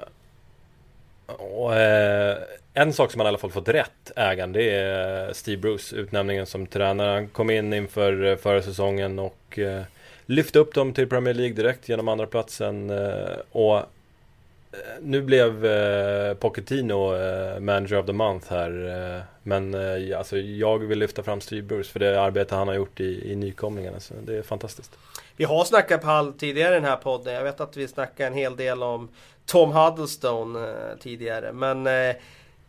och, eh, en sak som han i alla fall fått rätt, ägaren, det är Steve Bruce, utnämningen som tränare. Han kom in inför eh, förra säsongen och eh, lyfte upp dem till Premier League direkt genom andra platsen eh, och eh, nu blev eh, Pochettino eh, Manager of the Month här. Eh, men eh, alltså, jag vill lyfta fram Steve Bruce för det arbete han har gjort i, i nykomlingarna. Så det är fantastiskt. Vi har snackat på tidigare i den här podden. Jag vet att vi snackade en hel del om Tom Huddlestone eh, tidigare. Men eh,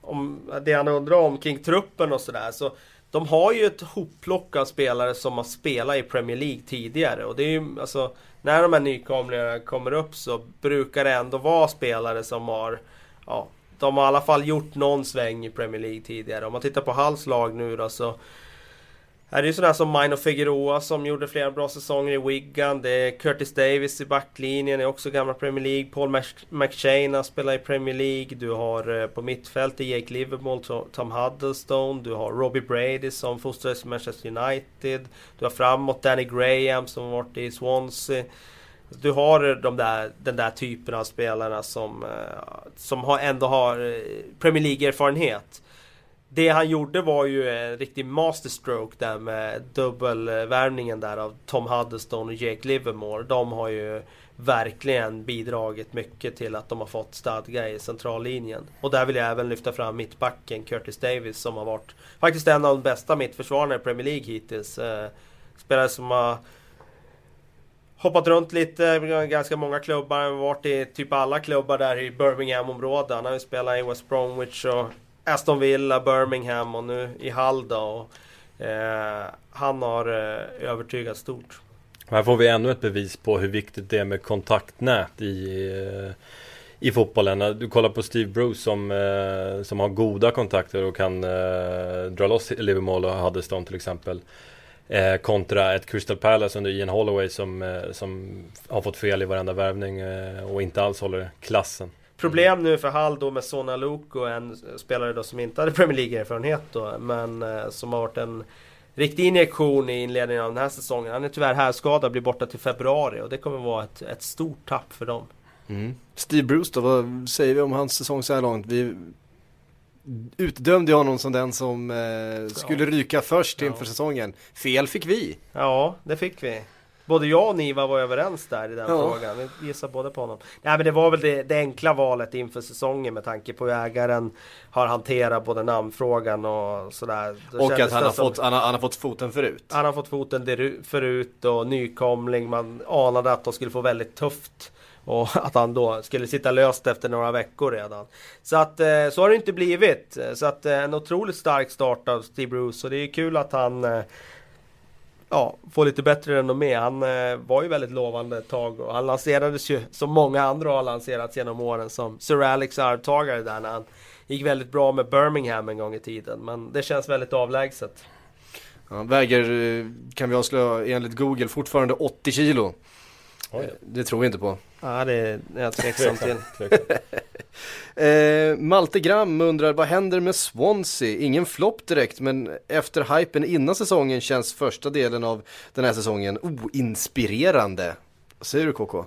om det han undrar om kring truppen och sådär. Så de har ju ett hopplock av spelare som har spelat i Premier League tidigare. Och det är ju alltså när de här nykomlingarna kommer upp så brukar det ändå vara spelare som har Ja, de har i alla fall gjort någon sväng i Premier League tidigare. Om man tittar på Halls lag nu då så här är ju sådana som Mino Figueroa som gjorde flera bra säsonger i Wigan. Det är Curtis Davis i backlinjen, är också gamla Premier League. Paul McShane har spelat i Premier League. Du har eh, på mittfältet Jake Livermore, Tom Huddlestone. Du har Robbie Brady som fostrades i Manchester United. Du har framåt Danny Graham som har varit i Swansea. Du har eh, de där, den där typen av spelarna som, eh, som har, ändå har Premier League-erfarenhet. Det han gjorde var ju en riktig masterstroke där med dubbelvärvningen där av Tom Huddleston och Jake Livermore. De har ju verkligen bidragit mycket till att de har fått stadga i centrallinjen. Och där vill jag även lyfta fram mittbacken Curtis Davis som har varit faktiskt en av de bästa mittförsvararna i Premier League hittills. Eh, spelare som har hoppat runt lite, eh, ganska många klubbar. Varit i typ alla klubbar där i Birmingham-området. Han har ju spelat i West Bromwich och Aston Villa, Birmingham och nu i Hull då. Och, eh, han har eh, övertygat stort. Här får vi ännu ett bevis på hur viktigt det är med kontaktnät i, eh, i fotbollen. Du kollar på Steve Bruce som, eh, som har goda kontakter och kan eh, dra loss Livermore och Huddeston till exempel. Eh, kontra ett Crystal Palace under Ian Holloway som, eh, som har fått fel i varenda värvning eh, och inte alls håller klassen. Problem nu för Hall då med Sona Luko, en spelare då som inte hade Premier League-erfarenhet då, men eh, som har varit en riktig injektion i inledningen av den här säsongen. Han är tyvärr härskadad, blir borta till februari och det kommer vara ett, ett stort tapp för dem. Steve Bruce då, vad säger vi om hans säsong så här långt? Vi utdömde ju honom som den som eh, skulle ryka först Ja. inför säsongen. Fel fick vi. Ja, det fick vi. Både jag och Niva var överens där i den Ja. frågan. Vi gissar både på honom. Nej men det var väl det, det enkla valet inför säsongen med tanke på hur ägaren har hanterat både namnfrågan och sådär. Då Och att han har, som- fått, han, har, han har fått foten förut. Han har fått foten förut och nykomling. Man anade att de skulle få väldigt tufft. Och (laughs) att han då skulle sitta löst efter några veckor redan. Så att eh, så har det inte blivit. Så att eh, en otroligt stark start av Steve Bruce. Och det är kul att han eh, Ja, få lite bättre renommé. Han eh, var ju väldigt lovande ett tag och han lanserades ju som många andra har lanserats genom åren som Sir Alex arvtagare där när han gick väldigt bra med Birmingham en gång i tiden. Men det känns väldigt avlägset. Han väger, eh, kan vi avslöja enligt Google, fortfarande 80 kilo. Eh, Det tror vi inte på. Ja, det är jag tveksam till. (laughs) Eh, Malte Gram undrar vad händer med Swansea? Ingen flopp direkt men efter hypen innan säsongen känns första delen av den här säsongen oinspirerande. Vad säger du KK?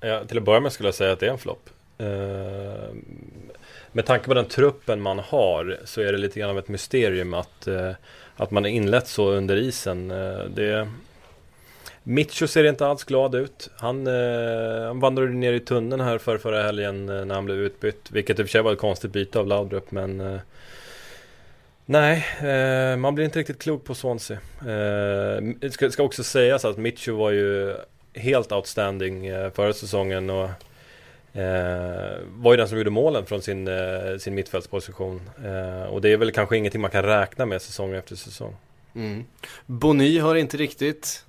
Ja, till att börja med skulle jag säga att det är en flopp. Eh, med tanke på den truppen man har så är det lite grann av ett mysterium att, eh, att man är inlett så under isen. Det, Mitcho ser inte alls glad ut. Han, eh, han vandrade ner i tunneln här för förra helgen eh, när han blev utbytt. Vilket i och för sig var ett konstigt byte av Laudrup men eh, Nej, eh, man blir inte riktigt klok på Swansea. Eh, det ska, ska också sägas att Mitcho var ju helt outstanding eh, förra säsongen och eh, var ju den som gjorde målen från sin, eh, sin mittfältsposition. Eh, och det är väl kanske ingenting man kan räkna med säsong efter säsong. Mm. Bony har inte riktigt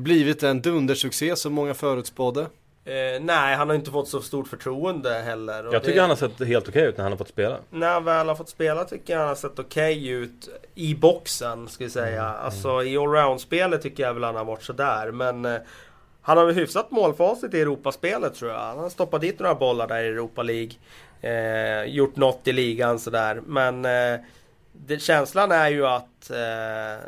blivit en dundersuccé som många förutspådde. Eh, nej, han har inte fått så stort förtroende heller. och Jag tycker det... han har sett helt okej ut när han har fått spela. När han väl har fått spela tycker jag han har sett okej ut i boxen, ska vi säga. Alltså i allround-spelet tycker jag väl han har varit sådär. Men eh, han har väl hyfsat målfacit i Europaspelet tror jag. Han har stoppat dit några bollar där i Europa League. Eh, gjort något i ligan sådär. Men eh, det, känslan är ju att eh,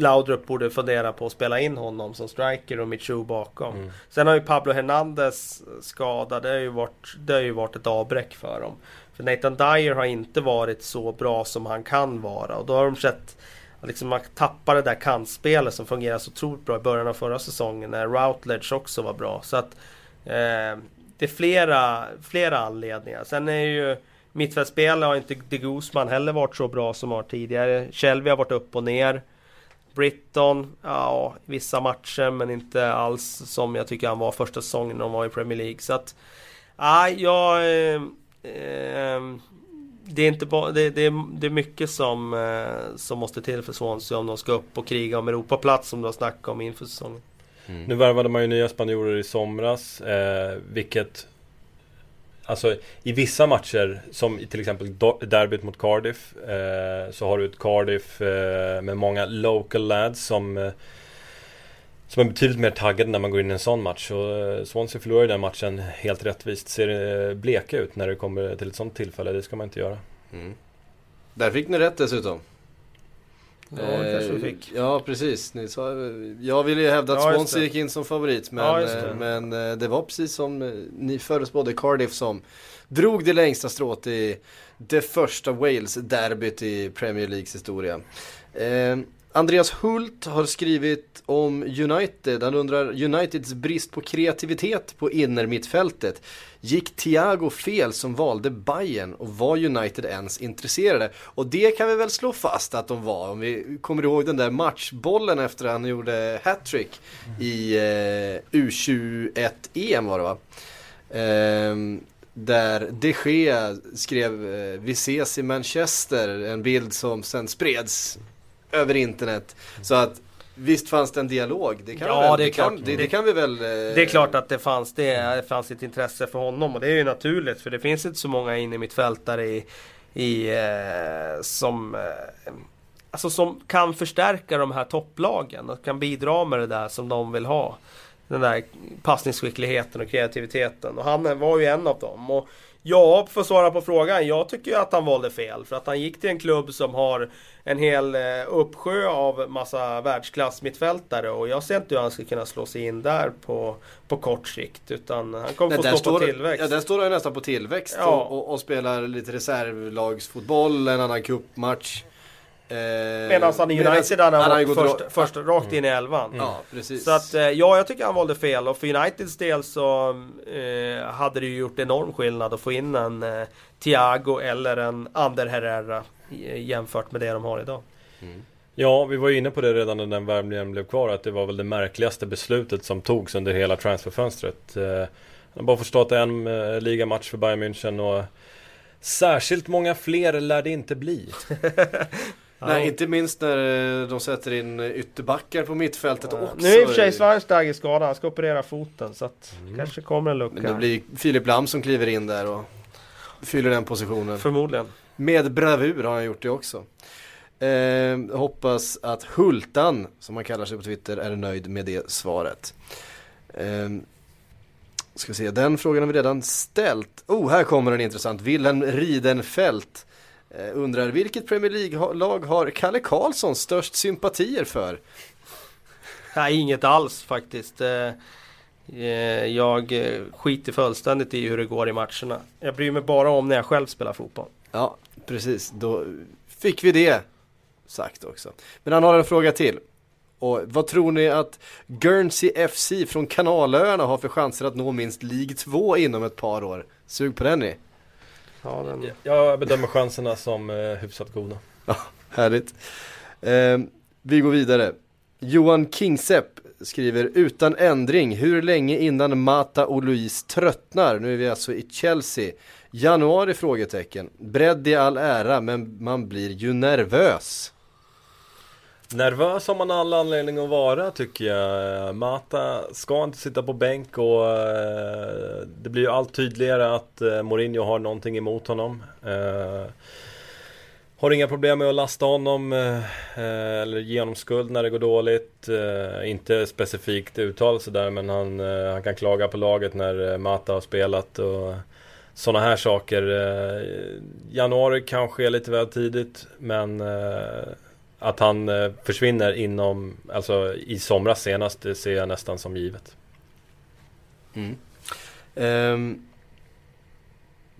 Laudrup borde fundera på att spela in honom som striker och Michu bakom. Mm. Sen har ju Pablo Hernandez skada. Det har ju varit, det har ju varit ett avbräck för dem. För Nathan Dyer har inte varit så bra som han kan vara. Och då har de sett liksom man tappar det där kantspelet som fungerade så otroligt bra i början av förra säsongen. När Routledge också var bra. Så att eh, det är flera, flera anledningar. Sen är ju mittfältsspelet har inte de Guzman heller varit så bra som har tidigare. Shelby har varit upp och ner. Britton, ja, vissa matcher men inte alls som jag tycker han var första säsongen när de var i Premier League. Så att, ja, jag... Eh, eh, det är inte bara, det, det, är, det är mycket som, eh, som måste till för Swansea om de ska upp och kriga om Europaplats som du har snackat om inför säsongen. Nu värvade man ju nya spanjorer i somras, eh, vilket Alltså i vissa matcher, som till exempel derbyt mot Cardiff, eh, så har du ett Cardiff eh, med många local lads som eh, som är betydligt mer taggade när man går in i en sån match. Och eh, Swansea förlorar ju den matchen helt rättvist. Ser eh, bleka ut när det kommer till ett sånt tillfälle. Det ska man inte göra. Mm. Där fick ni rätt dessutom. Ja, det kanske vi Eh, fick. Ja, precis. Ni sa, jag ville ju hävda att Ja, Swansea gick in som favorit. Men, Ja, det. eh, men eh, det var precis som ni förutspådde Cardiff som drog det längsta strået i det första Wales-derbyt i Premier Leagues historia. Andreas Hult har skrivit om United. Han undrar Uniteds brist på kreativitet på innermittfältet. Gick Thiago fel som valde Bayern och var United ens intresserade? Och det kan vi väl slå fast att de var. Om vi kommer ihåg den där matchbollen efter att han gjorde hattrick i eh, U21-EM var det va? Ehm, där de Gea skrev eh, Vi ses i Manchester, en bild som sen spreds över internet. Så att visst fanns det en dialog, det kan, Ja, väl, det det kan, det, det kan vi väl... eh, Det är klart att det fanns, det, fanns ett intresse för honom och det är ju naturligt för det finns inte så många in i mitt fältare i, i eh, som eh, Alltså som kan förstärka de här topplagen och kan bidra med det där som de vill ha. Den där passningsskickligheten och kreativiteten och han var ju en av dem. Och ja, för att svara på frågan. Jag tycker ju att han valde fel för att han gick till en klubb som har en hel eh, uppsjö av massa världsklass mittfältare och jag ser inte hur han ska kunna slå sig in där på, på kort sikt utan han kommer Nej, få stå på står, tillväxt. Ja, där står han ju nästan på tillväxt Ja. och, och, och spelar lite reservlagsfotboll, en annan cupmatch. Eh, Medan han i United han har har varit gått först, ra- först rakt in i elvan. Ja, precis. Så att eh, ja, jag tycker han valde fel och för Uniteds del så eh, hade det ju gjort enorm skillnad att få in en eh, Thiago eller en Ander Herrera eh, jämfört med det de har idag. Ja, vi var ju inne på det redan när den värvningen blev kvar att det var väl det märkligaste beslutet som togs under hela transferfönstret. Eh, Han har bara fått starta en eh, ligamatch för Bayern München och särskilt många fler lär det inte bli. (laughs) Nej, inte minst när eh, de sätter in eh, ytterbackar på mittfältet också. Nu är i och för sig Schweinsteiger skadad, han ska operera foten så att kanske kommer en lucka. Men det blir Filip Lam som kliver in där och fyller den positionen. Förmodligen. Med bravur har han gjort det också. Eh, hoppas att Hultan, som han kallar sig på Twitter, är nöjd med det svaret. Ehm, ska se, den frågan har vi redan ställt. Oh, här kommer en intressant. Wilhelm Ridenfelt eh, undrar vilket Premier League-lag har Kalle Karlsson störst sympatier för? Nej, inget alls faktiskt. Eh, eh, jag eh, skiter fullständigt i hur det går i matcherna. Jag bryr mig bara om när jag själv spelar fotboll. Ja, precis. Då fick vi det sagt också. Men han har en fråga till. Och vad tror ni att Guernsey FC från Kanalöarna har för chanser att nå minst League 2 inom ett par år? Sug på den ni. Ja, den... Jag bedömer chanserna som eh, hyfsat goda. Ja, härligt. Eh, vi går vidare. Johan Kingsepp skriver utan ändring, hur länge innan Mata och Louise tröttnar? Nu är vi alltså i Chelsea. Januari? frågetecken. Bredd i all ära, men man blir ju nervös. Nervös har man all anledning att vara tycker jag. Mata ska inte sitta på bänk och eh, det blir ju allt tydligare att eh, Mourinho har någonting emot honom. Eh, har inga problem med att lasta honom eh, eh, eller ge honom skuld när det går dåligt. Eh, inte specifikt uttal sådär men han, han kan klaga på laget när Mata har spelat och sådana här saker. Januari kanske är lite väl tidigt men att han eh, försvinner inom, alltså i somras senast, det ser jag nästan som givet. Mm. Um,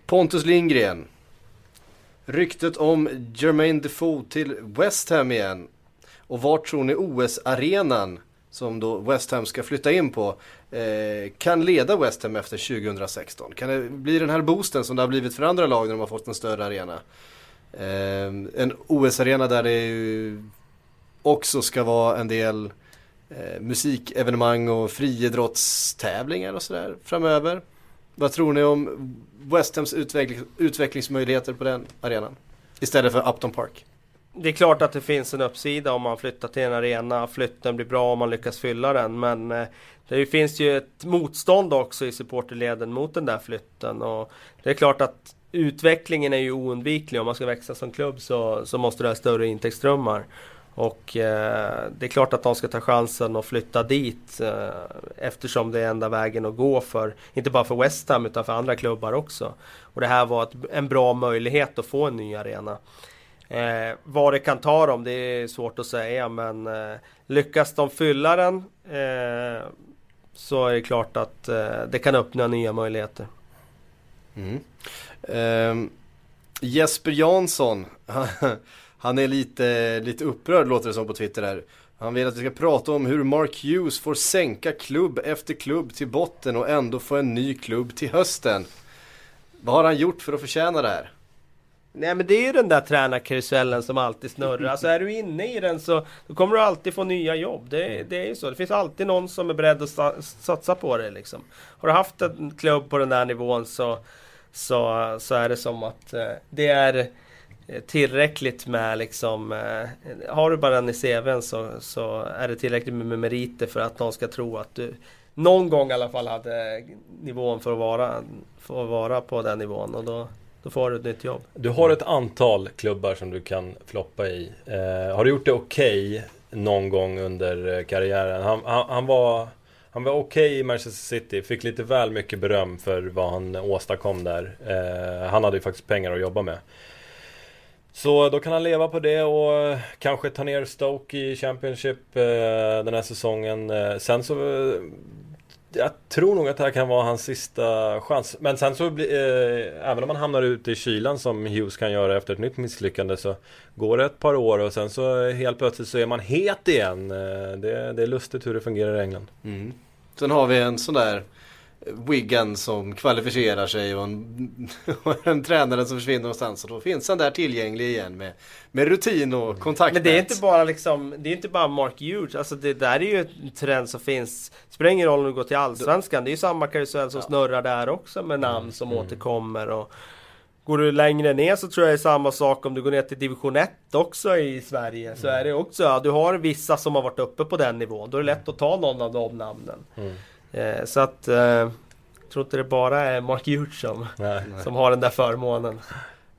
Pontus Lindgren. Ryktet om Jermaine Defoe till West Ham igen. Och vart tror ni OS-arenan, som då West Ham ska flytta in på, eh, kan leda West Ham efter 2016? Kan det bli den här boosten som det har blivit för andra lag när de har fått en större arena? Ehm, en OS-arena där det ju också ska vara en del eh, musikevenemang och friidrottstävlingar och sådär framöver. Vad tror ni om West Hams utveckling, utvecklingsmöjligheter på den arenan? Istället för Upton Park. Det är klart att det finns en uppsida om man flyttar till en arena. Flytten blir bra om man lyckas fylla den. Men eh, det finns ju ett motstånd också i supporterleden mot den där flytten. Och det är klart att utvecklingen är ju oundviklig. Om man ska växa som klubb så, så måste det ha större intäktsströmmar. Och eh, det är klart att de ska ta chansen och flytta dit eh, eftersom det är enda vägen att gå för, inte bara för West Ham utan för andra klubbar också. Och det här var ett, en bra möjlighet att få en ny arena. Eh, vad det kan ta dem, det är svårt att säga men eh, lyckas de fylla den eh, så är det klart att eh, det kan öppna nya möjligheter. Mm. Um, Jesper Jansson, (laughs) han är lite, lite upprörd låter det som på Twitter här. Han vill att vi ska prata om hur Mark Hughes får sänka klubb efter klubb till botten och ändå få en ny klubb till hösten. Vad har han gjort för att förtjäna det här? Nej men det är ju den där tränarkarusellen som alltid snurrar. Alltså är du inne i den så då kommer du alltid få nya jobb. Det, det är ju så. Det finns alltid någon som är beredd att satsa på det liksom. Har du haft en klubb på den där nivån så så, så är det som att eh, det är eh, tillräckligt med liksom eh, Har du bara den i CVn så, så är det tillräckligt med meriter för att någon ska tro att du någon gång i alla fall hade nivån för att vara, för att vara på den nivån och då, då får du ett nytt jobb. Du har ett antal klubbar som du kan floppa i. Eh, har du gjort det okej okay någon gång under eh, karriären? Han, han, han var han var okej okay i Manchester City, fick lite väl mycket beröm för vad han åstadkom där. Eh, han hade ju faktiskt pengar att jobba med. Så då kan han leva på det och kanske ta ner Stoke i Championship eh, den här säsongen. Eh, sen så... Eh, jag tror nog att det här kan vara hans sista chans. Men sen så. Eh, även om man hamnar ute i kylan som Hughes kan göra efter ett nytt misslyckande så går det ett par år och sen så helt plötsligt så är man het igen. Eh, det, det, är lustigt hur det fungerar i England. Mm. Sen har vi en sån där Wigan som kvalificerar sig och en, (laughs) och en tränare som försvinner någonstans. Och då finns han där tillgänglig igen med, med rutin och kontakt. Men det är inte bara liksom, det är inte bara Mark Hughes. Alltså det där är ju en trend som finns. Det spelar ingen roll om du går till Allsvenskan. Det är ju samma karusell som ja. snurrar där också med namn mm. som mm. återkommer. Och, Går du längre ner så tror jag det är samma sak om du går ner till division 1 också i Sverige. Så mm. är det också, ja, du har vissa som har varit uppe på den nivån. Då är det lätt att ta någon av de namnen. Mm. Eh, så att eh, jag tror inte det bara är Mark Hughes som, som har den där förmånen.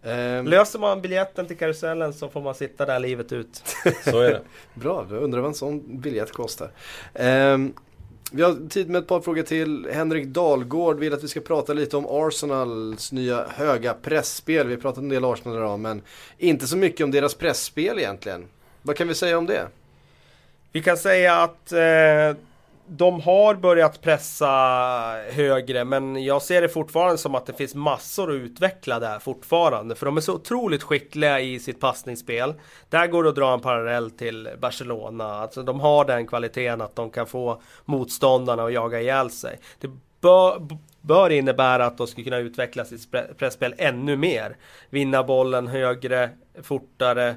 Um, Löser man biljetten till karusellen så får man sitta där livet ut. (laughs) Så är det. Bra, jag undrar vad en sån biljett kostar. Um, Vi har tid med ett par frågor till. Henrik Dalgård vill att vi ska prata lite om Arsenals nya höga pressspel. Vi har pratat en del Arsenal idag men inte så mycket om deras pressspel egentligen. Vad kan vi säga om det? Vi kan säga att eh, de har börjat pressa högre men jag ser det fortfarande som att det finns massor att utveckla där fortfarande. För de är så otroligt skickliga i sitt passningsspel. Där går det att dra en parallell till Barcelona. Alltså de har den kvaliteten att de kan få motståndarna att jaga ihjäl sig. Det bör, bör innebära att de skulle kunna utveckla sitt pressspel ännu mer. Vinna bollen högre, fortare,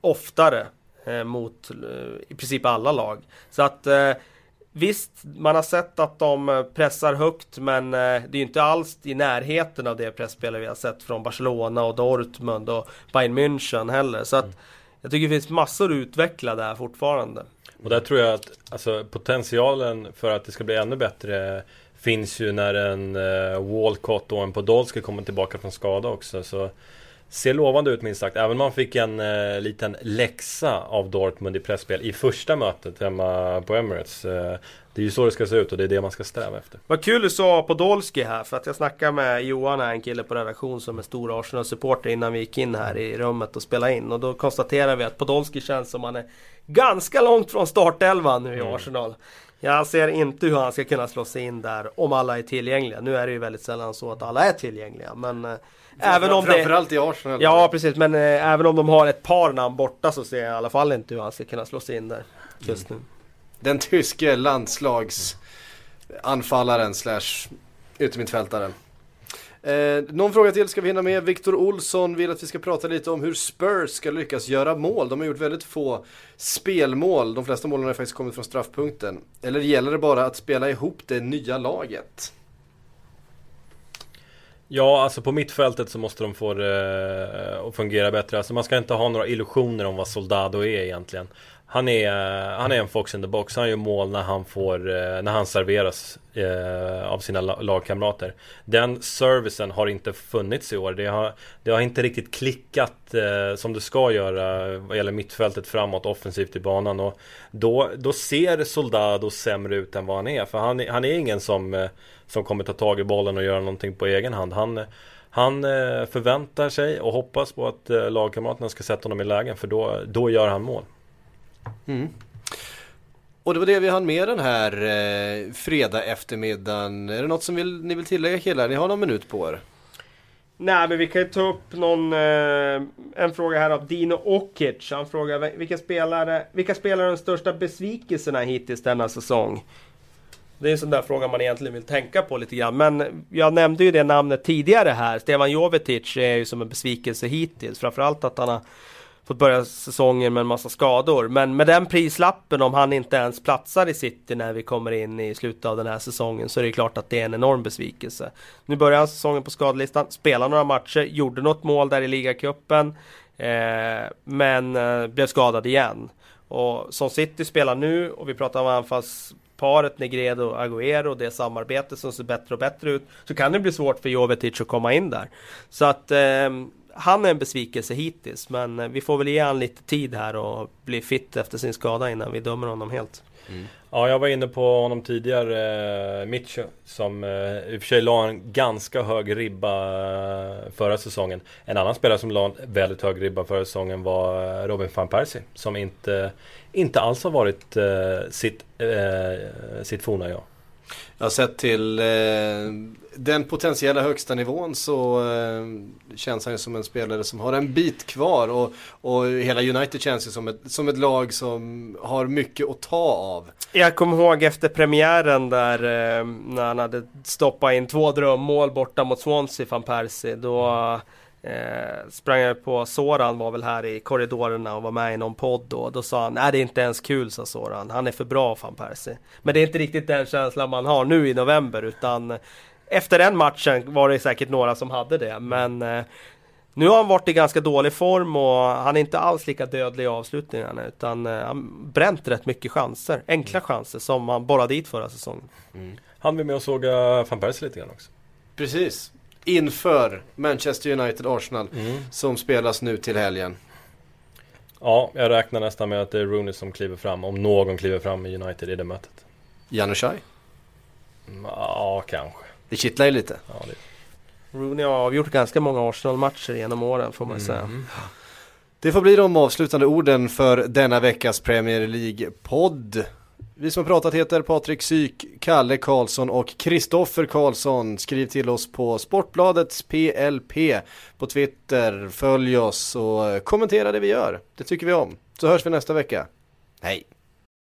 oftare eh, mot eh, i princip alla lag. Så att eh, Visst, man har sett att de eh, pressar högt men eh, det är inte alls i närheten av det pressspelet vi har sett från Barcelona och Dortmund och Bayern München heller. Så att mm. jag tycker det finns massor att utveckla där fortfarande. Och där tror jag att alltså, potentialen för att det ska bli ännu bättre finns ju när en uh, Walcott och en Podolski kommer tillbaka från skada också. Så ser lovande ut minst sagt. Även om man fick en eh, liten läxa av Dortmund i pressspel i första mötet hemma på Emirates. Eh, det är ju så det ska se ut och det är det man ska sträva efter. Vad kul du sa Podolski här för att jag snackade med Johan, en kille på redaktion som är stor Arsenal-supporter innan vi gick in här i rummet och spelade in. Och då konstaterade vi att Podolski känns som han är ganska långt från startelvan nu i mm. Jag ser inte hur han ska kunna slå sig in där om alla är tillgängliga. Nu är det ju väldigt sällan så att alla är tillgängliga. Men eh, även om det... Framförallt i Arsenal. Ja precis, men eh, även om de har ett par namn borta så ser jag i alla fall inte hur han ska kunna slå sig in där just mm. nu. Den tyske landslagsanfallaren slash utommittfältaren. Eh, någon fråga till ska vi hinna med. Viktor Olsson vill att vi ska prata lite om hur Spurs ska lyckas göra mål. De har gjort väldigt få spelmål. De flesta målen har faktiskt kommit från straffpunkten. Eller gäller det bara att spela ihop det nya laget? Ja, alltså på mittfältet så måste de få det eh, att fungera bättre. Alltså man ska inte ha några illusioner om vad Soldado är egentligen. Han är, eh, han är en fox in the box. Han gör mål när han, får, eh, när han serveras eh, av sina lagkamrater. Den servicen har inte funnits i år. Det har, det har inte riktigt klickat eh, som det ska göra vad gäller mittfältet framåt offensivt i banan. Och då, då ser Soldado sämre ut än vad han är. För han, han är ingen som, eh, som kommer ta tag i bollen och göra någonting på egen hand. Han, han förväntar sig och hoppas på att lagkamraterna ska sätta honom i lägen för då, då gör han mål. Mm. Och det var det vi hann med den här eh, fredag eftermiddagen. Är det något som vill, ni vill tillägga killar? Ni har någon minut på er. Nej men vi kan ju ta upp någon, eh, en fråga här av Dino Okic. Han frågar vilka spelare, vilka spelare är de största besvikelserna hittills denna säsong? Det är en sån där fråga man egentligen vill tänka på lite grann. Men jag nämnde ju det namnet tidigare här. Stefan Jovetic är ju som en besvikelse hittills. Framförallt att han har fått börja säsongen med en massa skador. Men med den prislappen, om han inte ens platsar i City när vi kommer in i slutet av den här säsongen, så är det klart att det är en enorm besvikelse. Nu börjar han säsongen på skadelistan, spelar några matcher, gjorde något mål där i ligacupen, eh, men eh, blev skadad igen. Och som City spelar nu, och vi pratar om anfallsparet Negredo och Agüero, det samarbete som ser bättre och bättre ut, så kan det bli svårt för Jovetic att komma in där. Så att eh, han är en besvikelse hittills, men eh, vi får väl ge honom lite tid här och bli fit efter sin skada innan vi dömer honom helt. Mm. Ja, jag var inne på honom tidigare, eh, Mitchell, som eh, i och för sig la en ganska hög ribba förra säsongen. En annan spelare som la en väldigt hög ribba förra säsongen var Robin van Persie, som inte, inte alls har varit sitt, sitt forna jag. Jag har sett till eh, den potentiella högsta nivån så eh, känns han ju som en spelare som har en bit kvar och, och hela United känns ju som ett, som ett lag som har mycket att ta av. Jag kommer ihåg efter premiären där eh, när han hade stoppat in två drömmål borta mot Swansea, van Persie. Då Eh, sprang jag på Soran var väl här i korridorerna och var med i någon podd då. Då sa han, nej det är inte ens kul sa Soran. Han är för bra van Persie. Men det är inte riktigt den känslan man har nu i november utan efter den matchen var det säkert några som hade det. Men eh, nu har han varit i ganska dålig form och han är inte alls lika dödlig i avslutningarna utan eh, han bränt rätt mycket chanser. Enkla mm. chanser som han borrade dit förra säsongen. Mm. Han vi med och såga van Persie lite grann också. Precis inför Manchester United-Arsenal mm. som spelas nu till helgen. Ja, jag räknar nästan med att det är Rooney som kliver fram, om någon kliver fram i United i det mötet. Janushaj? Mm, Ja, kanske. Det kittlar ju lite. Ja, det... Rooney har avgjort ganska många Arsenal-matcher genom åren får man säga. Mm. Det får bli de avslutande orden för denna veckas Premier League-podd. Vi som har pratat heter Patrik Syk, Kalle Karlsson och Kristoffer Karlsson. Skriv till oss på Sportbladets PLP på Twitter. Följ oss och kommentera det vi gör. Det tycker vi om. Så hörs vi nästa vecka. Hej!